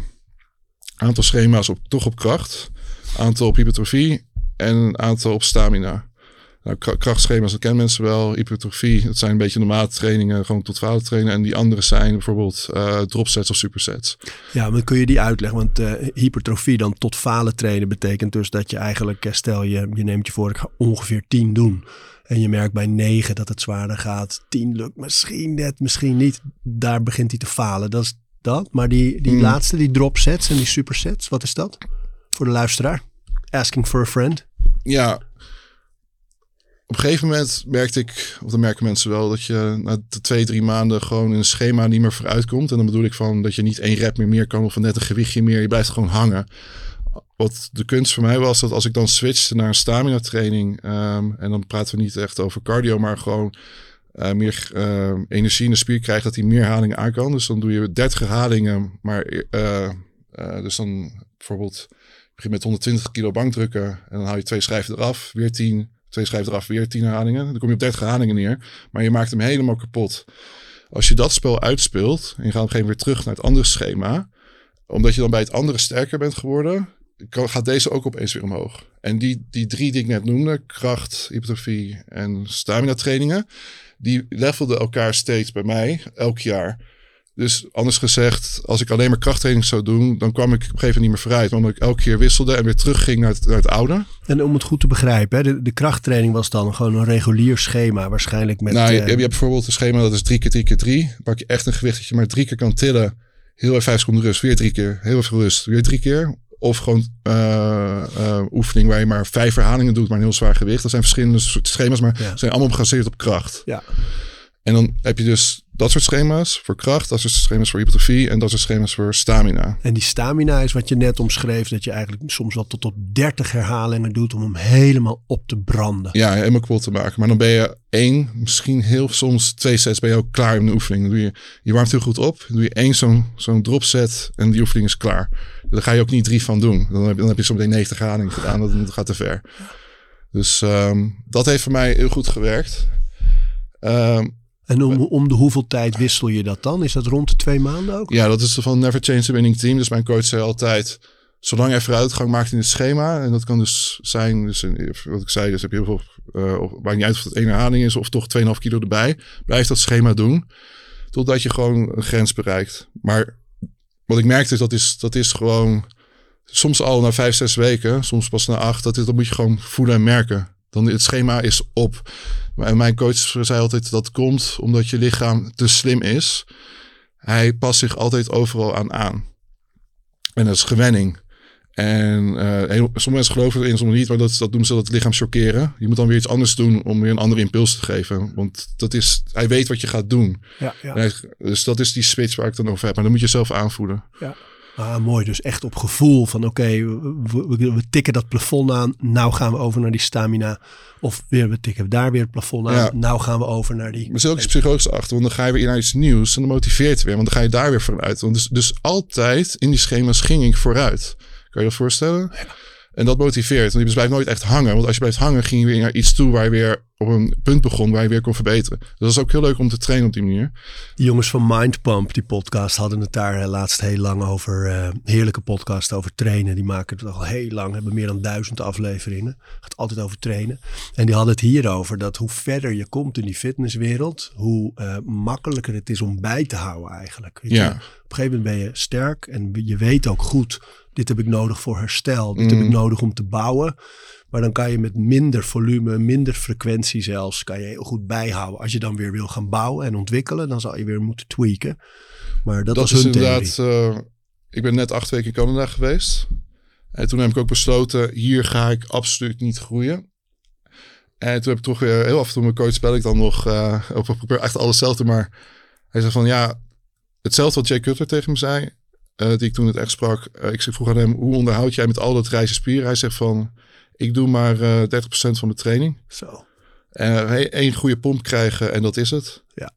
C: aantal schema's op, toch op kracht, aantal op hypertrofie en een aantal op stamina. Nou, kra- krachtschema's, dat kennen mensen wel. Hypertrofie, dat zijn een beetje normale trainingen, gewoon tot falen trainen. En die andere zijn bijvoorbeeld eh dropsets of supersets.
A: Ja, maar kun je die uitleggen? Want eh, hypertrofie dan tot falen trainen betekent dus dat je eigenlijk, eh, stel je, je neemt je voor, ik ga ongeveer 10 doen. En je merkt bij 9 dat het zwaarder gaat. 10 lukt misschien net, misschien niet. Daar begint hij te falen. Dat is dat. Maar die, die
C: Mm.
A: laatste, die drop sets en die supersets, wat is dat? Voor de luisteraar. Asking for a friend.
C: Ja, op een gegeven moment merkte ik, of dan merken mensen wel, dat je na de twee, drie maanden gewoon in een schema niet meer vooruit komt. En dan bedoel ik van dat je niet één rep meer meer kan of net een gewichtje meer. Je blijft gewoon hangen. Wat de kunst voor mij was, dat als ik dan switchte naar een stamina training, ehm, en dan praten we niet echt over cardio, maar gewoon eh, meer eh, energie in de spier krijgt, dat hij meer herhalingen aan kan. Dus dan doe je 30 herhalingen, maar eh, eh, dus dan bijvoorbeeld begin met 120 kilo bankdrukken en dan haal je twee schijven eraf, weer 10, twee schijven eraf, weer 10 herhalingen. Dan kom je op 30 herhalingen neer, maar je maakt hem helemaal kapot. Als je dat spel uitspeelt en je gaat op een gegeven moment weer terug naar het andere schema, omdat je dan bij het andere sterker bent geworden, kan- gaat deze ook opeens weer omhoog. En die, die drie die ik net noemde, kracht, hypertrofie en stamina trainingen, die levelden elkaar steeds bij mij elk jaar. Dus anders gezegd, als ik alleen maar krachttraining zou doen, dan kwam ik op een gegeven moment niet meer vooruit. Maar omdat ik elke keer wisselde en weer terugging naar het, naar het oude.
A: En om het goed te begrijpen, hè, de, de krachttraining was dan gewoon een regulier schema. Waarschijnlijk met...
C: nou, je,
A: eh,
C: je hebt bijvoorbeeld een schema dat is 3 keer 3 keer 3. Pak je echt een gewicht dat je maar drie keer kan tillen. Heel even vijf seconden rust, weer drie keer. Heel veel rust, weer drie keer. Of gewoon eh, oefening waar je maar vijf herhalingen doet, maar een heel zwaar gewicht. Dat zijn verschillende soort schema's, maar
A: Ja.
C: zijn allemaal gebaseerd op kracht.
A: Ja.
C: En dan heb je dus dat soort schema's voor kracht, dat soort schema's voor hypertrofie en dat soort schema's voor stamina.
A: En die stamina is wat je net omschreef, dat je eigenlijk soms wel tot op 30 herhalingen doet om hem helemaal op te branden.
C: Ja, helemaal kapot te maken. Maar dan ben je één, misschien heel soms twee sets ben je ook klaar in de oefening. Dan doe je, je warmt heel goed op, dan doe je één zo'n zo'n drop set en die oefening is klaar. Daar ga je ook niet drie van doen. Dan heb je, dan heb je zo meteen 90 herhalingen gedaan, dat, dat gaat te ver. Dus ehm, dat heeft voor mij heel goed gewerkt. Ehm,
A: En om, om de hoeveel tijd wissel je dat dan? Is dat rond de twee maanden ook?
C: Ja, dat is van Never Change the Winning Team. Dus mijn coach zei altijd, zolang hij vooruitgang maakt in het schema. En dat kan dus zijn, dus wat ik zei, dus heb je heel veel, eh, of, maakt niet uit of het één herhaling is of toch 2,5 kilo erbij. Blijf dat schema doen, totdat je gewoon een grens bereikt. Maar wat ik merkte is, dat is, dat is gewoon soms al na vijf, zes weken, soms pas na acht. Dat, is- dat moet je gewoon voelen en merken. Dan het schema is op. Mijn coach zei altijd dat komt omdat je lichaam te slim is. Hij past zich altijd overal aan aan. En dat is gewenning. En eh, heel- sommige mensen geloven erin, sommige niet. Maar dat, dat doen ze dat het lichaam chockeren. Je moet dan weer iets anders doen om weer een andere impuls te geven. Want dat is, hij weet wat je gaat doen.
A: Ja, ja.
C: Hij- dus dat is die switch waar ik dan over heb. Maar dan moet je zelf aanvoelen.
A: Ah, mooi. Dus echt op gevoel van oké, we, we, we tikken dat plafond aan. Nou gaan we over naar die stamina. Of weer, we tikken daar weer het plafond aan.
C: Ja.
A: Nou gaan we over naar die...
C: Maar er zit ook iets psychologisch achter. Want dan ga je weer naar iets nieuws. En dan motiveert het weer. Want dan ga je daar weer vooruit. Want dus, dus altijd in die schema's ging ik vooruit. Kan je dat voorstellen? En dat motiveert. Want je blijft nooit echt hangen. Want als je blijft hangen, ging je weer naar iets toe waar je weer op een punt begon waar je weer kon verbeteren. Dus dat is ook heel leuk om te trainen op die manier.
A: Die jongens van Mind Pump, die podcast, hadden het daar eh, laatst heel lang over. eh, heerlijke podcast over trainen. Die maken het al heel lang, hebben meer dan duizend afleveringen. Gaat altijd over trainen. En die hadden het hierover dat hoe verder je komt in die fitnesswereld, hoe eh, makkelijker het is om bij te houden eigenlijk. Weet je?
C: Ja.
A: Op een gegeven moment ben je sterk en je weet ook goed, dit heb ik nodig voor herstel. Dit heb ik nodig om te bouwen. Maar dan kan je met minder volume, minder frequentie zelfs, kan je heel goed bijhouden. Als je dan weer wil gaan bouwen en ontwikkelen, dan zal je weer moeten tweaken. Maar dat,
C: Dat,
A: was
C: is
A: hun theorie.
C: inderdaad. eh, ik ben net acht weken in Canada geweest. En toen heb ik ook besloten, hier ga ik absoluut niet groeien. En toen heb ik toch weer heel af en toe mijn coach bel ik dan nog. eh op, ik probeer echt alles hetzelfde. Maar hij zei van ja, hetzelfde wat Jay Cutler tegen me zei. Eh, die ik toen het echt sprak. Eh, ik vroeg aan hem, hoe onderhoud jij met al dat reizen spieren? Hij zegt van, ik doe maar eh 30% van de training.
A: Zo.
C: En één goede pomp krijgen en dat is het.
A: Ja.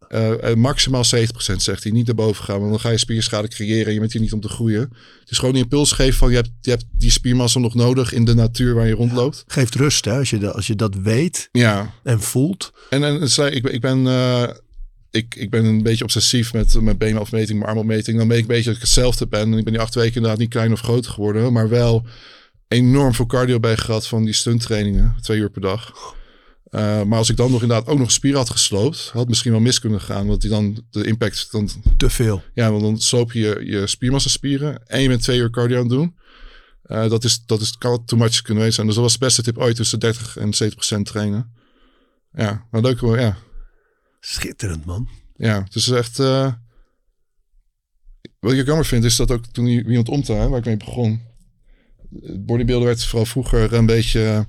C: Maximaal 70% zegt hij. Niet naar boven gaan, want dan ga je spierschade creëren. Je bent hier niet om te groeien. Het is gewoon die impuls geven van je hebt, je hebt die spiermassa nog nodig in de natuur waar je rondloopt.
A: Geeft rust hè, als je, dat- als je dat weet
C: Ja.
A: en voelt.
C: En, en zei, ik, ik ben... ik, ik ben een beetje obsessief met mijn benenafmeting, mijn armopmeting. Dan weet ik een beetje dat ik hetzelfde ben. En ik ben die acht weken inderdaad niet klein of groter geworden. Maar wel enorm veel cardio bij gehad van die stunttrainingen. Twee uur per dag. Eh, maar als ik dan nog inderdaad ook nog spieren had gesloopt, had het misschien wel mis kunnen gaan. Want die dan de impact dan
A: Te veel.
C: ja, want dan sloop je je, spiermassaspieren en je bent twee uur cardio aan het doen. Eh, dat, is, dat is, kan too much kunnen zijn. Dus dat was de beste tip ooit tussen 30 en 70 procent trainen. Ja, maar leuk hoor, ja.
A: Schitterend, man.
C: Ja, het is echt... eh, wat ik ook jammer vind, is dat ook toen iemand omte, hè, waar ik mee begon. Bodybuilder werd vooral vroeger een beetje eh,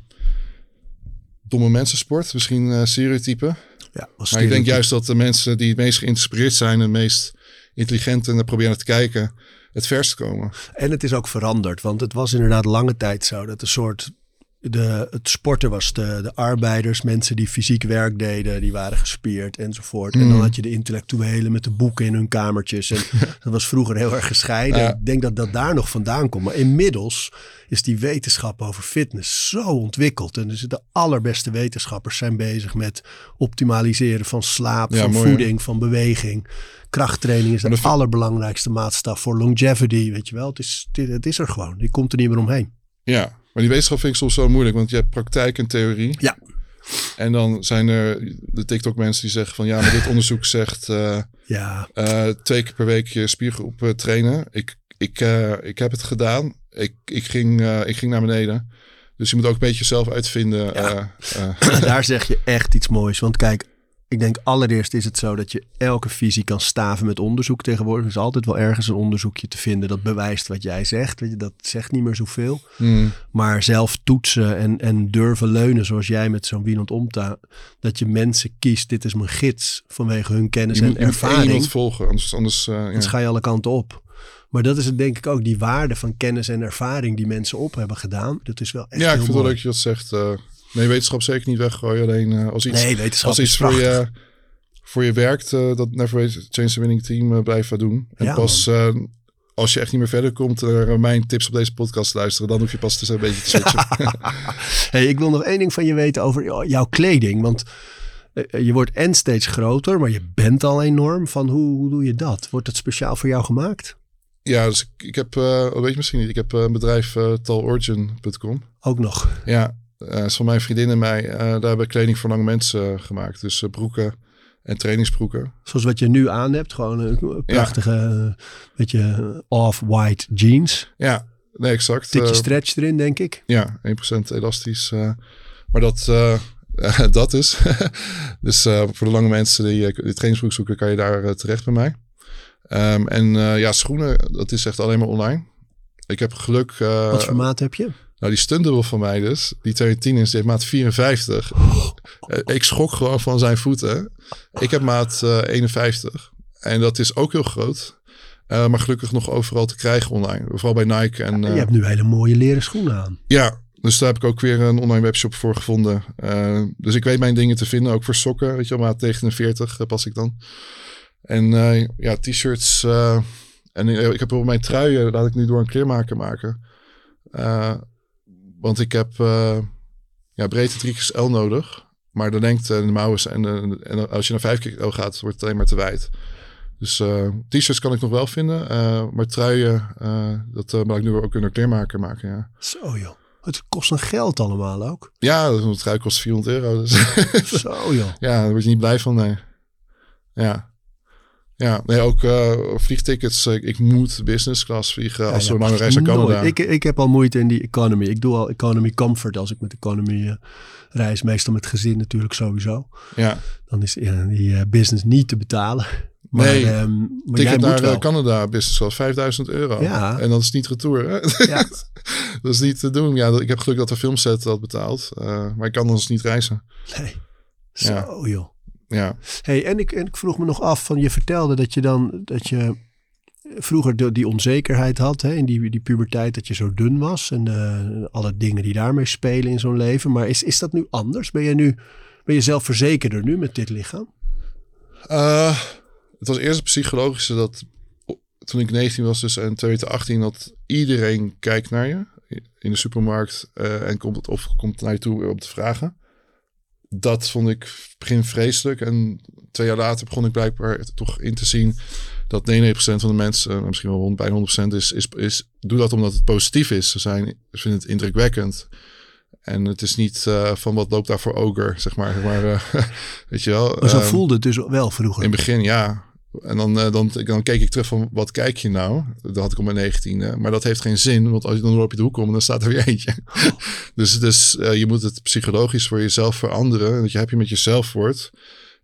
C: domme mensensport. Misschien eh stereotype.
A: Ja,
C: Maar ik denk juist dat de mensen die het meest geïnspireerd zijn... en het meest intelligent en proberen te kijken... het verst komen.
A: En het is ook veranderd, want het was inderdaad lange tijd zo dat een soort. De, het sporten was de, de arbeiders, mensen die fysiek werk deden, die waren gespierd enzovoort. En dan
C: Mm.
A: had je de intellectuelen met de boeken in hun kamertjes. En dat was vroeger heel erg gescheiden.
C: Ja.
A: Ik denk dat dat daar nog vandaan komt. Maar inmiddels is die wetenschap over fitness zo ontwikkeld. En dus de allerbeste wetenschappers zijn bezig met optimaliseren van slaap,
C: Ja,
A: van
C: mooi, hè?
A: voeding, van beweging. Krachttraining is de
C: dat
A: allerbelangrijkste maatstaf voor longevity. Weet je wel, het is, het, het is er gewoon. Die komt er niet meer omheen.
C: Ja, maar die wetenschap vind ik soms zo moeilijk, want je hebt praktijk en theorie.
A: Ja.
C: En dan zijn er de TikTok mensen die zeggen van ja, maar dit onderzoek zegt eh,
A: Ja,
C: eh, twee keer per week je spiergroep eh, trainen. Ik, ik, ik heb het gedaan. Ik, ik, ging, ik ging naar beneden. Dus je moet ook een beetje zelf uitvinden.
A: Ja. daar zeg je echt iets moois. Want kijk, ik denk allereerst is het zo dat je elke visie kan staven met onderzoek tegenwoordig. Er is altijd wel ergens een onderzoekje te vinden dat bewijst wat jij zegt. Weet je, dat zegt niet meer zoveel.
C: hmm.
A: Maar zelf toetsen en, en durven leunen zoals jij met zo'n Wienand Omta. Dat je mensen kiest, dit is mijn gids vanwege hun kennis
C: je, moet,
A: en
C: je moet één
A: ervaring.
C: iemand volgen, anders, anders eh, ja.
A: Dan ga je alle kanten op. Maar dat is het denk ik ook, die waarde van kennis en ervaring die mensen op hebben gedaan. Dat is wel echt
C: Ja, ik vind het leuk dat je dat zegt. eh, nee, wetenschap zeker niet weggooien. Alleen eh, als iets,
A: Nee,
C: als
A: is
C: iets voor je, voor je werkt, eh, dat Never Change the Winning Team uh, blijven doen. En
A: Ja,
C: pas eh, als je echt niet meer verder komt, naar mijn tips op deze podcast luisteren, dan hoef je pas te een beetje te switchen.
A: Hey, ik wil nog één ding van je weten over jou- jouw kleding. Want eh, je wordt en steeds groter, maar je bent al enorm. Van hoe, hoe doe je dat? Wordt het speciaal voor jou gemaakt?
C: ja, dus ik, ik heb, eh weet je misschien niet, ik heb eh, een bedrijf uh, talorigin.com.
A: Ook nog.
C: Ja, uh, is van mijn vriendin en mij. Uh, daar hebben we kleding voor lange mensen gemaakt. Dus broeken en trainingsbroeken.
A: Zoals wat je nu aan hebt. Gewoon een prachtige, ja. beetje off-white jeans.
C: Ja, nee, exact.
A: Tikje stretch erin, denk ik.
C: Ja, 1% elastisch. maar dat, uh, dat is. dus uh, voor de lange mensen die, die trainingsbroek zoeken, kan je daar terecht bij mij. Um, en ja, schoenen, dat is echt alleen maar online. Ik heb geluk.
A: Wat voor maat heb je?
C: Nou, die stuntdubbel van mij dus, die 210 is, die heeft maat 54. Oh. Ik schrok gewoon van zijn voeten. Ik heb maat uh, 51. En dat is ook heel groot. Uh, maar gelukkig nog overal te krijgen online. Vooral bij Nike. En,
A: ja, je hebt nu hele mooie leren schoenen aan.
C: Ja, dus daar heb ik ook weer een online webshop voor gevonden. Uh, dus ik weet mijn dingen te vinden, ook voor sokken. Weet je wel, maat 49 pas ik dan. En uh, ja, t-shirts. en ik heb op mijn truien, laat ik nu door een kleermaker maken. Want ik heb uh, ja, breedte 3XL nodig. Maar de lengte en de mouwen en, de, en als je naar 5 XL gaat, wordt het alleen maar te wijd. Dus uh, t-shirts kan ik nog wel vinden. Uh, maar truien, dat uh, mag ik nu ook een kleermaker maken. Ja.
A: Zo joh. Het kost een geld allemaal ook.
C: Ja, een trui kost 400 euro. Dus
A: Zo joh.
C: Ja, daar word je niet blij van, nee. Ja. Ja, nee, ook uh, vliegtickets. Ik, ik, moet business class vliegen ja, als we lange reis naar Canada.
A: Ik, ik heb al moeite in die economy. Ik doe al economy comfort als ik met economy uh, reis. Meestal met gezin natuurlijk sowieso.
C: Ja.
A: Dan is ja, die uh, business niet te betalen. Maar,
C: nee,
A: um, maar
C: ticket
A: jij
C: naar
A: wel.
C: Canada business class 5000 euro.
A: Ja.
C: En dat is niet retour. Hè?
A: Ja.
C: dat is niet te doen. Ja, ik heb geluk dat de filmset dat betaalt. Maar ik kan anders niet reizen.
A: Nee. Zo ja. joh.
C: Ja.
A: Hey, en, ik, en ik vroeg me nog af van je vertelde dat je dan dat je vroeger de, die onzekerheid had hè, in die, die puberteit dat je zo dun was en de, alle dingen die daarmee spelen in zo'n leven. Maar is, is dat nu anders? Ben je nu ben je zelfverzekerder nu met dit lichaam?
C: Uh, het was eerst het psychologische dat toen ik 19 was dus en 2018 dat iedereen kijkt naar je in de supermarkt uh, en komt of komt naar je toe om te vragen dat vond ik begin vreselijk. En twee jaar later begon ik blijkbaar toch in te zien dat 99% van de mensen, misschien wel bijna 100% is, is, is, doe dat omdat het positief is. Ze, zijn, ze vinden het indrukwekkend. En het is niet eh, van wat loopt daar voor ogre, zeg maar. Maar eh, weet je wel.
A: Maar zo
C: Ehm,
A: voelde het dus wel vroeger.
C: In het begin, ja. En dan, eh, dan, dan keek ik terug van, wat kijk je nou? Dat had ik op mijn negentiende. Maar dat heeft geen zin, want als je dan loop je de hoek om, dan staat er weer eentje. dus dus je moet het psychologisch voor jezelf veranderen. Dat je happy met jezelf wordt.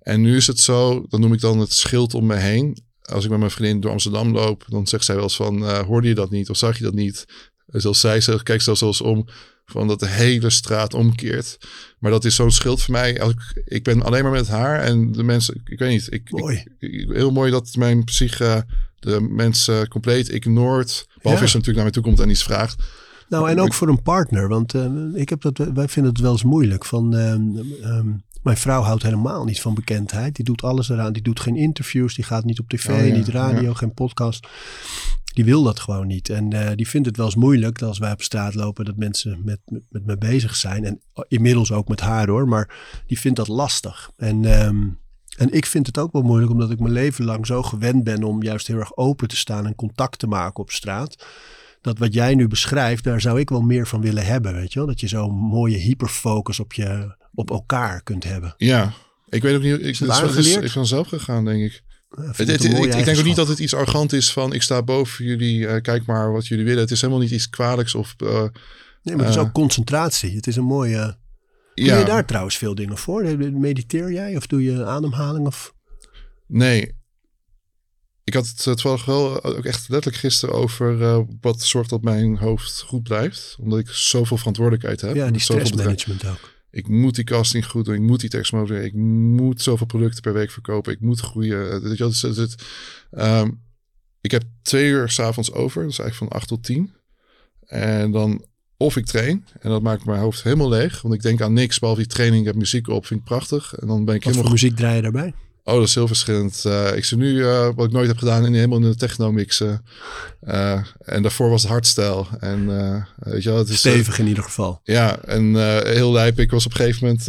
C: En nu is het zo, dan noem ik dan het schild om me heen. Als ik met mijn vriendin door Amsterdam loop, dan zegt zij wel eens van, eh, hoorde je dat niet? Of zag je dat niet? En zoals zij zegt, kijk zelfs om van dat de hele straat omkeert. Maar dat is zo'n schild voor mij. Als ik, ik ben alleen maar met haar en de mensen, ik weet niet. Ik,
A: Mooi.
C: ik- heel mooi dat mijn psyche de mensen compleet ignoreert. Behalve
A: Ja.
C: als je natuurlijk naar mij toe komt en iets vraagt.
A: Nou, en ook voor een partner. Want eh, ik heb dat, wij vinden het wel eens moeilijk. Van, ehm, ehm, mijn vrouw houdt helemaal niet van bekendheid. Die doet alles eraan. Die doet geen interviews. Die gaat niet op tv,
C: Oh ja,
A: niet radio,
C: ja.
A: geen podcast. Die wil dat gewoon niet. En eh, die vindt het wel eens moeilijk dat als wij op straat lopen dat mensen met, met, met me bezig zijn. En inmiddels ook met haar hoor. Maar die vindt dat lastig. En, ehm, en ik vind het ook wel moeilijk omdat ik mijn leven lang zo gewend ben om juist heel erg open te staan en contact te maken op straat dat wat jij nu beschrijft, daar zou ik wel meer van willen hebben, weet je wel? Dat je zo'n mooie hyperfocus op, je, op elkaar kunt hebben.
C: Ja, ik weet ook niet. Ik,
A: het
C: het is, is, vanzelf gegaan, denk ik.
A: Ik,
C: Het,
A: het
C: ik, denk ook niet dat het iets arrogant is van ik sta boven jullie, eh, kijk maar wat jullie willen. Het is helemaal niet iets kwalijks of eh,
A: Nee, maar het is
C: eh,
A: ook concentratie. Het is een mooie... Doe
C: ja.
A: je daar trouwens veel dingen voor? Mediteer jij of doe je ademhaling? Of...
C: Nee. Ik had het eh, toevallig wel ook echt letterlijk gisteren over eh, wat zorgt dat mijn hoofd goed blijft. Omdat ik zoveel verantwoordelijkheid heb.
A: Ja, die stressmanagement ook.
C: Ik moet die casting goed doen. Ik moet die tekst mogen Ik moet zoveel producten per week verkopen. Ik moet groeien. Eh, Weet je wel, dus het- ehm, ik heb twee uur s'avonds over. Dat is eigenlijk van acht tot tien. En dan of ik train. En dat maakt mijn hoofd helemaal leeg. Want ik denk aan niks behalve die training. Ik heb muziek op. Vind ik prachtig. En dan ben ik
A: Wat voor
C: helemaal...
A: muziek draai je daarbij?
C: Oh, dat is heel verschillend. Eh, ik zit nu, eh, wat ik nooit heb gedaan, in, helemaal in de techno mixen. Eh, en daarvoor was het hardstyle. En weet je wel, het is...
A: Stevig in ieder geval.
C: ja, en heel lijp. Ik was op een gegeven moment,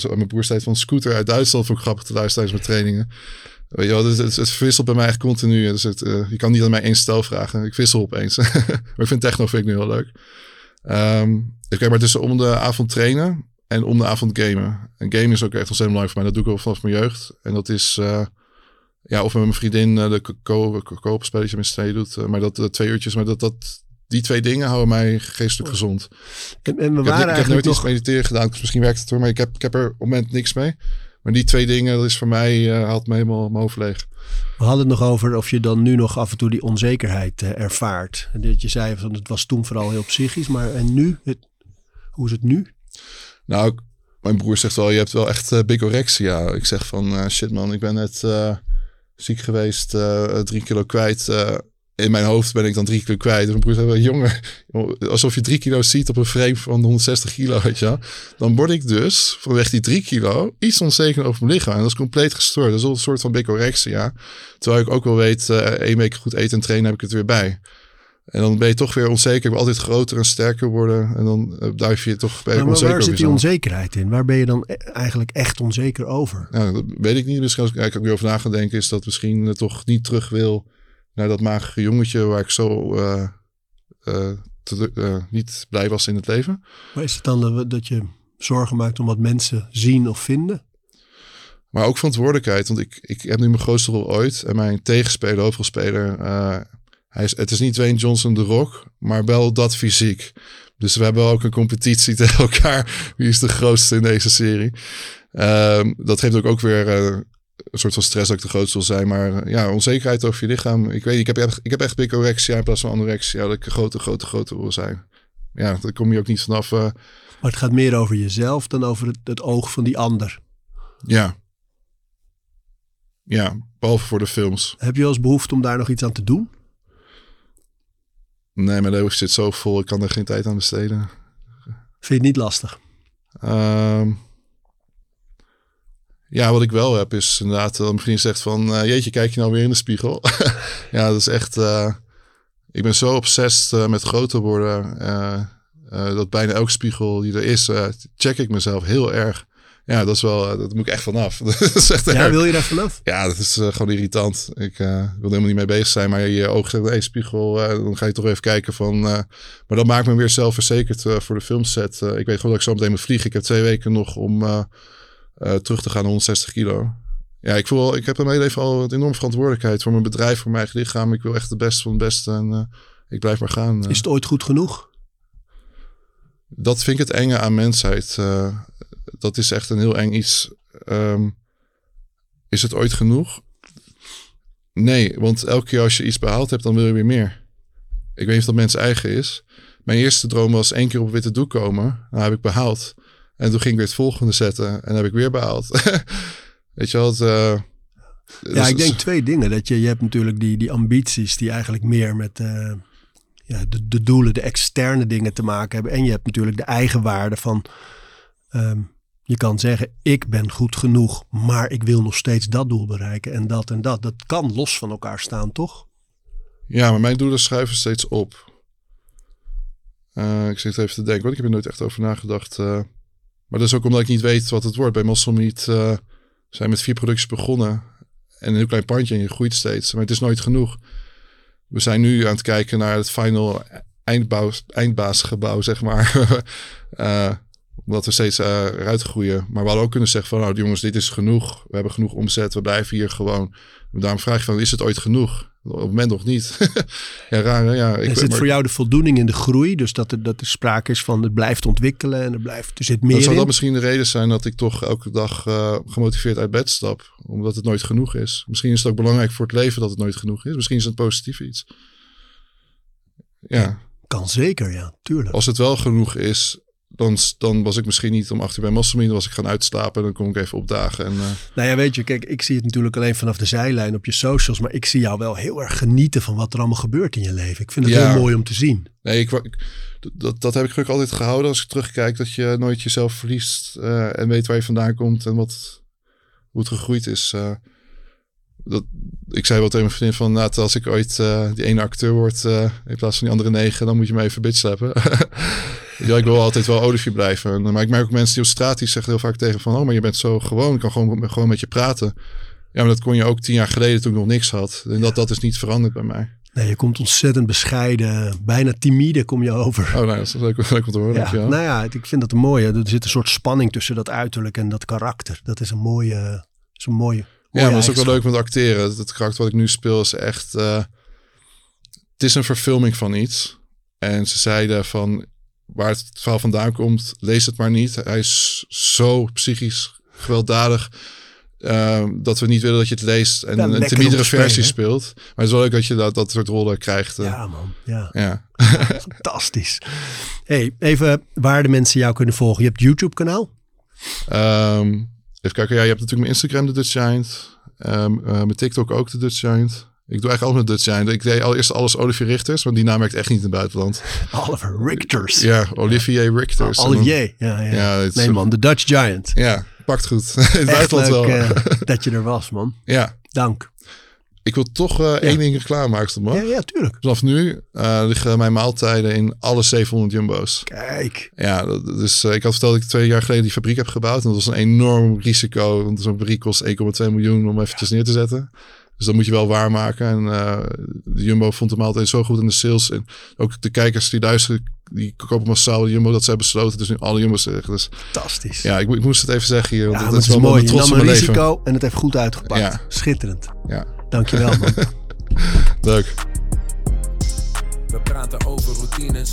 C: zo, mijn broer zei van Scooter uit Duitsland, vond ik grappig te luisteren tijdens mijn trainingen. Weet je wel, het, het, het verwisselt bij mij echt continu. Dus het, je kan niet aan mij één stijl vragen. Ik wissel opeens. maar ik vind techno vind ik nu heel leuk. Ehm ik heb maar tussen om de avond trainen en om de avond gamen. En gamen is ook echt ontzettend belangrijk voor mij. Dat doe ik al vanaf mijn jeugd. En dat is, eh, ja, of met mijn vriendin eh, de ko- ko- koopspelletje met z'n tweeën doet. Eh, maar dat eh, twee uurtjes, maar dat, dat, die twee dingen houden mij geestelijk gezond.
A: En, en we
C: Ik heb, ik heb nooit iets mediteren gedaan. Dus misschien werkt het hoor. Maar ik heb, ik heb er op het moment niks mee. Maar die twee dingen, dat is voor mij, eh, haalt me helemaal mijn hoofd leeg.
A: We hadden het nog over of je dan nu nog af en toe die onzekerheid ervaart. En dat je zei van het was toen vooral heel psychisch, maar en nu? Het, hoe is het nu?
C: Nou, mijn broer zegt wel, je hebt wel echt uh. Ik zeg van, eh, shit man, ik ben net eh, ziek geweest, drie kilo kwijt. in mijn hoofd ben ik dan drie kilo kwijt. En mijn broer wel, jongen, alsof je drie kilo ziet op een frame van 160 kilo, wel. Dan word ik dus, vanwege die drie kilo, iets onzeker over mijn lichaam. En dat is compleet gestoord. Dat is een soort van bigorexia. Terwijl ik ook wel weet, één week goed eten en trainen heb ik het weer bij. En dan ben je toch weer onzeker. Altijd groter en sterker worden. En dan uh, duif je toch bij
A: maar, maar
C: onzeker
A: waar zit die onzekerheid in? Waar ben je dan e- eigenlijk echt onzeker over?
C: Ja, dat weet ik niet. Misschien als ik er nu over na ga denken, is dat misschien uh, toch niet terug wil naar dat magere jongetje waar ik zo uh, uh, te, niet blij was in het leven.
A: Maar is het dan dat je zorgen maakt om wat mensen zien of vinden?
C: Maar ook verantwoordelijkheid, want ik, ik heb nu mijn grootste rol ooit. En mijn tegenspeler, hoofdrolspeler, hij is, het is niet Dwayne Johnson de Rock, maar wel dat fysiek. Dus we hebben ook een competitie tegen elkaar. Wie is de grootste in deze serie? Um, dat geeft ook, ook weer uh, een soort van stress dat ik de grootste wil zijn. Maar uh, ja, onzekerheid over je lichaam. Ik weet ik heb echt, ik heb echt bigorexia in plaats van anorexia. Dat ik groter, groter, groter wil zijn. Ja, daar kom je ook niet vanaf. Uh,
A: maar het gaat meer over jezelf dan over het, het oog van die ander.
C: Ja. Ja, behalve voor de films.
A: Heb je wel eens behoefte om daar nog iets aan te doen?
C: Nee, mijn hoofd zit zo vol. Ik kan er geen tijd aan besteden.
A: Vind je het niet lastig?
C: Um, ja, wat ik wel heb is inderdaad... dat mijn vriend zegt van... Uh, jeetje, kijk je nou weer in de spiegel? ja, dat is echt... Uh, ik ben zo obsessed uh, met groter worden... dat bijna elke spiegel die er is... check ik mezelf heel erg. Ja, dat is wel, eh, dat moet ik echt vanaf. dat is echt
A: Ja,
C: erg.
A: wil je daar vanaf?
C: Ja, dat is eh, gewoon irritant. Ik eh, wil er helemaal niet mee bezig zijn. Maar je oog zegt, hey, spiegel, eh, dan ga je toch even kijken van... maar dat maakt me weer zelfverzekerd voor de filmset. Ik weet gewoon dat ik zo meteen moet vliegen. Ik heb twee weken nog om terug te gaan naar 160 kilo. Ja, ik voel, ik heb in mijn leven al een enorme verantwoordelijkheid voor mijn bedrijf, voor mijn eigen lichaam. Ik wil echt de beste van het beste en ik blijf maar gaan.
A: Is het ooit goed genoeg?
C: Dat vind ik het enge aan mensheid. Eh, dat is echt een heel eng iets. Ehm, is het ooit genoeg? Nee, want elke keer als je iets behaald hebt, dan wil je weer meer. Ik weet niet of dat mens eigen is. Mijn eerste droom was één keer op witte doek komen. Nou heb ik behaald. En toen ging ik weer het volgende zetten. En heb ik weer behaald. weet je wel? Het, eh,
A: Ja,
C: dus-
A: ik denk twee dingen. Dat je, je hebt natuurlijk die, die ambities die eigenlijk meer met eh, ja, de, de doelen, de externe dingen te maken hebben. En je hebt natuurlijk de eigen waarde van... ehm, je kan zeggen, ik ben goed genoeg, maar ik wil nog steeds dat doel bereiken en dat en dat. Dat kan los van elkaar staan, toch?
C: Ja, maar mijn doelen schuiven steeds op. Eh, ik zit even te denken, want ik heb er nooit echt over nagedacht. eh. maar dat is ook omdat ik niet weet wat het wordt. Bij Muscle Meat eh, zijn met vier producties begonnen. En een heel klein pandje en je groeit steeds. Maar het is nooit genoeg. We zijn nu aan het kijken naar het final eindbouw, eindbaasgebouw, zeg maar. Omdat we steeds eh, eruit groeien. Maar we hadden ook kunnen zeggen van, nou jongens, dit is genoeg. We hebben genoeg omzet, we blijven hier gewoon. Daarom vraag je van, is het ooit genoeg? Op het moment nog niet. ja, raar? Ja, ik
A: is het
C: maar-
A: voor jou de voldoening in de groei? Dus dat er, dat er sprake is van het blijft ontwikkelen en er, blijft, er zit meer
C: Dan zou
A: in?
C: dat misschien de reden zijn dat ik toch elke dag eh, gemotiveerd uit bed stap. Omdat het nooit genoeg is. Misschien is het ook belangrijk voor het leven dat het nooit genoeg is. Misschien is het positief iets. Ja,
A: Kan zeker, ja, tuurlijk.
C: als het wel genoeg is, dan, dan was ik misschien niet om acht uur bij Masselmin. Dan was ik gaan uitslapen en dan kon ik even opdagen. En, eh,
A: Nou ja, weet je, kijk, ik zie het natuurlijk alleen vanaf de zijlijn op je socials. Maar ik zie jou wel heel erg genieten van wat er allemaal gebeurt in je leven. Ik vind het
C: Ja.
A: heel mooi om te zien.
C: Nee, ik, dat, dat heb ik gelukkig altijd gehouden als ik terugkijk. Dat je nooit jezelf verliest eh, en weet waar je vandaan komt en wat, hoe het gegroeid is. eh. dat, ik zei wel tegen mijn vriendin van, nou, als ik ooit die ene acteur word in plaats van die andere negen, dan moet je me even bitch slappen. ja, ik wil altijd wel Olivier blijven. En, Maar ik merk ook mensen die op straat die zeggen heel vaak tegen van, oh, maar je bent zo gewoon, ik kan gewoon, gewoon met je praten. Ja, maar dat kon je ook tien jaar geleden toen ik nog niks had. En dat, dat is niet veranderd bij mij.
A: Nee, je komt ontzettend bescheiden, bijna timide kom je over.
C: Oh, nou, dat is leuk, leuk om te horen.
A: ja, nou ja, ik vind dat een mooie. Er zit een soort spanning tussen dat uiterlijk en dat karakter. Dat is een mooie, is een mooie.
C: Ja, maar dat is ook wel leuk met acteren. Het karakter wat ik nu speel is echt... eh, het is een verfilming van iets. En ze zeiden van... Waar het verhaal vandaan komt, lees het maar niet. Hij is zo psychisch gewelddadig... eh, dat we niet willen dat je het leest en
A: Ja,
C: een versie
A: hè?
C: speelt. Maar het is wel leuk dat je dat, dat soort rollen krijgt. eh.
A: Ja, man. Ja,
C: ja.
A: fantastisch. hey, even waar de mensen jou kunnen volgen. Je hebt YouTube-kanaal.
C: Ehm, even kijken, ja, je hebt natuurlijk mijn Instagram, de Dutch Giant. Ehm, eh, mijn TikTok ook, de Dutch Giant. Ik doe eigenlijk alles met Dutch Giant. Ik deed al eerst alles Olivier Richters, want die naam werkt echt niet in het buitenland.
A: Oliver Richters.
C: Ja, Olivier Richters.
A: Olivier. Ja, ja.
C: Ja,
A: nee man, de Dutch Giant.
C: Ja, pakt goed. in het
A: Echt
C: buitenland
A: leuk
C: wel.
A: eh, dat je er was, man.
C: ja,
A: Dank.
C: ik wil toch eh, één ding reclame maken, als dat mag.
A: Ja, ja, tuurlijk.
C: Vanaf nu eh, liggen mijn maaltijden in alle 700 jumbo's.
A: Kijk.
C: Ja, dat- dus ik had verteld dat ik twee jaar geleden die fabriek heb gebouwd. En dat was een enorm risico. Want zo'n fabriek kost 1,2 miljoen om eventjes neer te zetten. Dus dat moet je wel waarmaken. En eh, de Jumbo vond hem altijd zo goed in de sales. En ook de kijkers die luisteren, die kopen massaal de Jumbo. Dat ze hebben besloten. Dus nu alle Jumbo's zeggen. Dus
A: Fantastisch.
C: ja, ik, ik moest het even zeggen hier. Want
A: Ja,
C: dat is
A: het is
C: wel
A: mooi. Je nam een
C: leven.
A: risico en het heeft goed uitgepakt.
C: Ja.
A: Schitterend.
C: Ja,
A: Dankjewel, man.
C: leuk.
D: We praten over routines.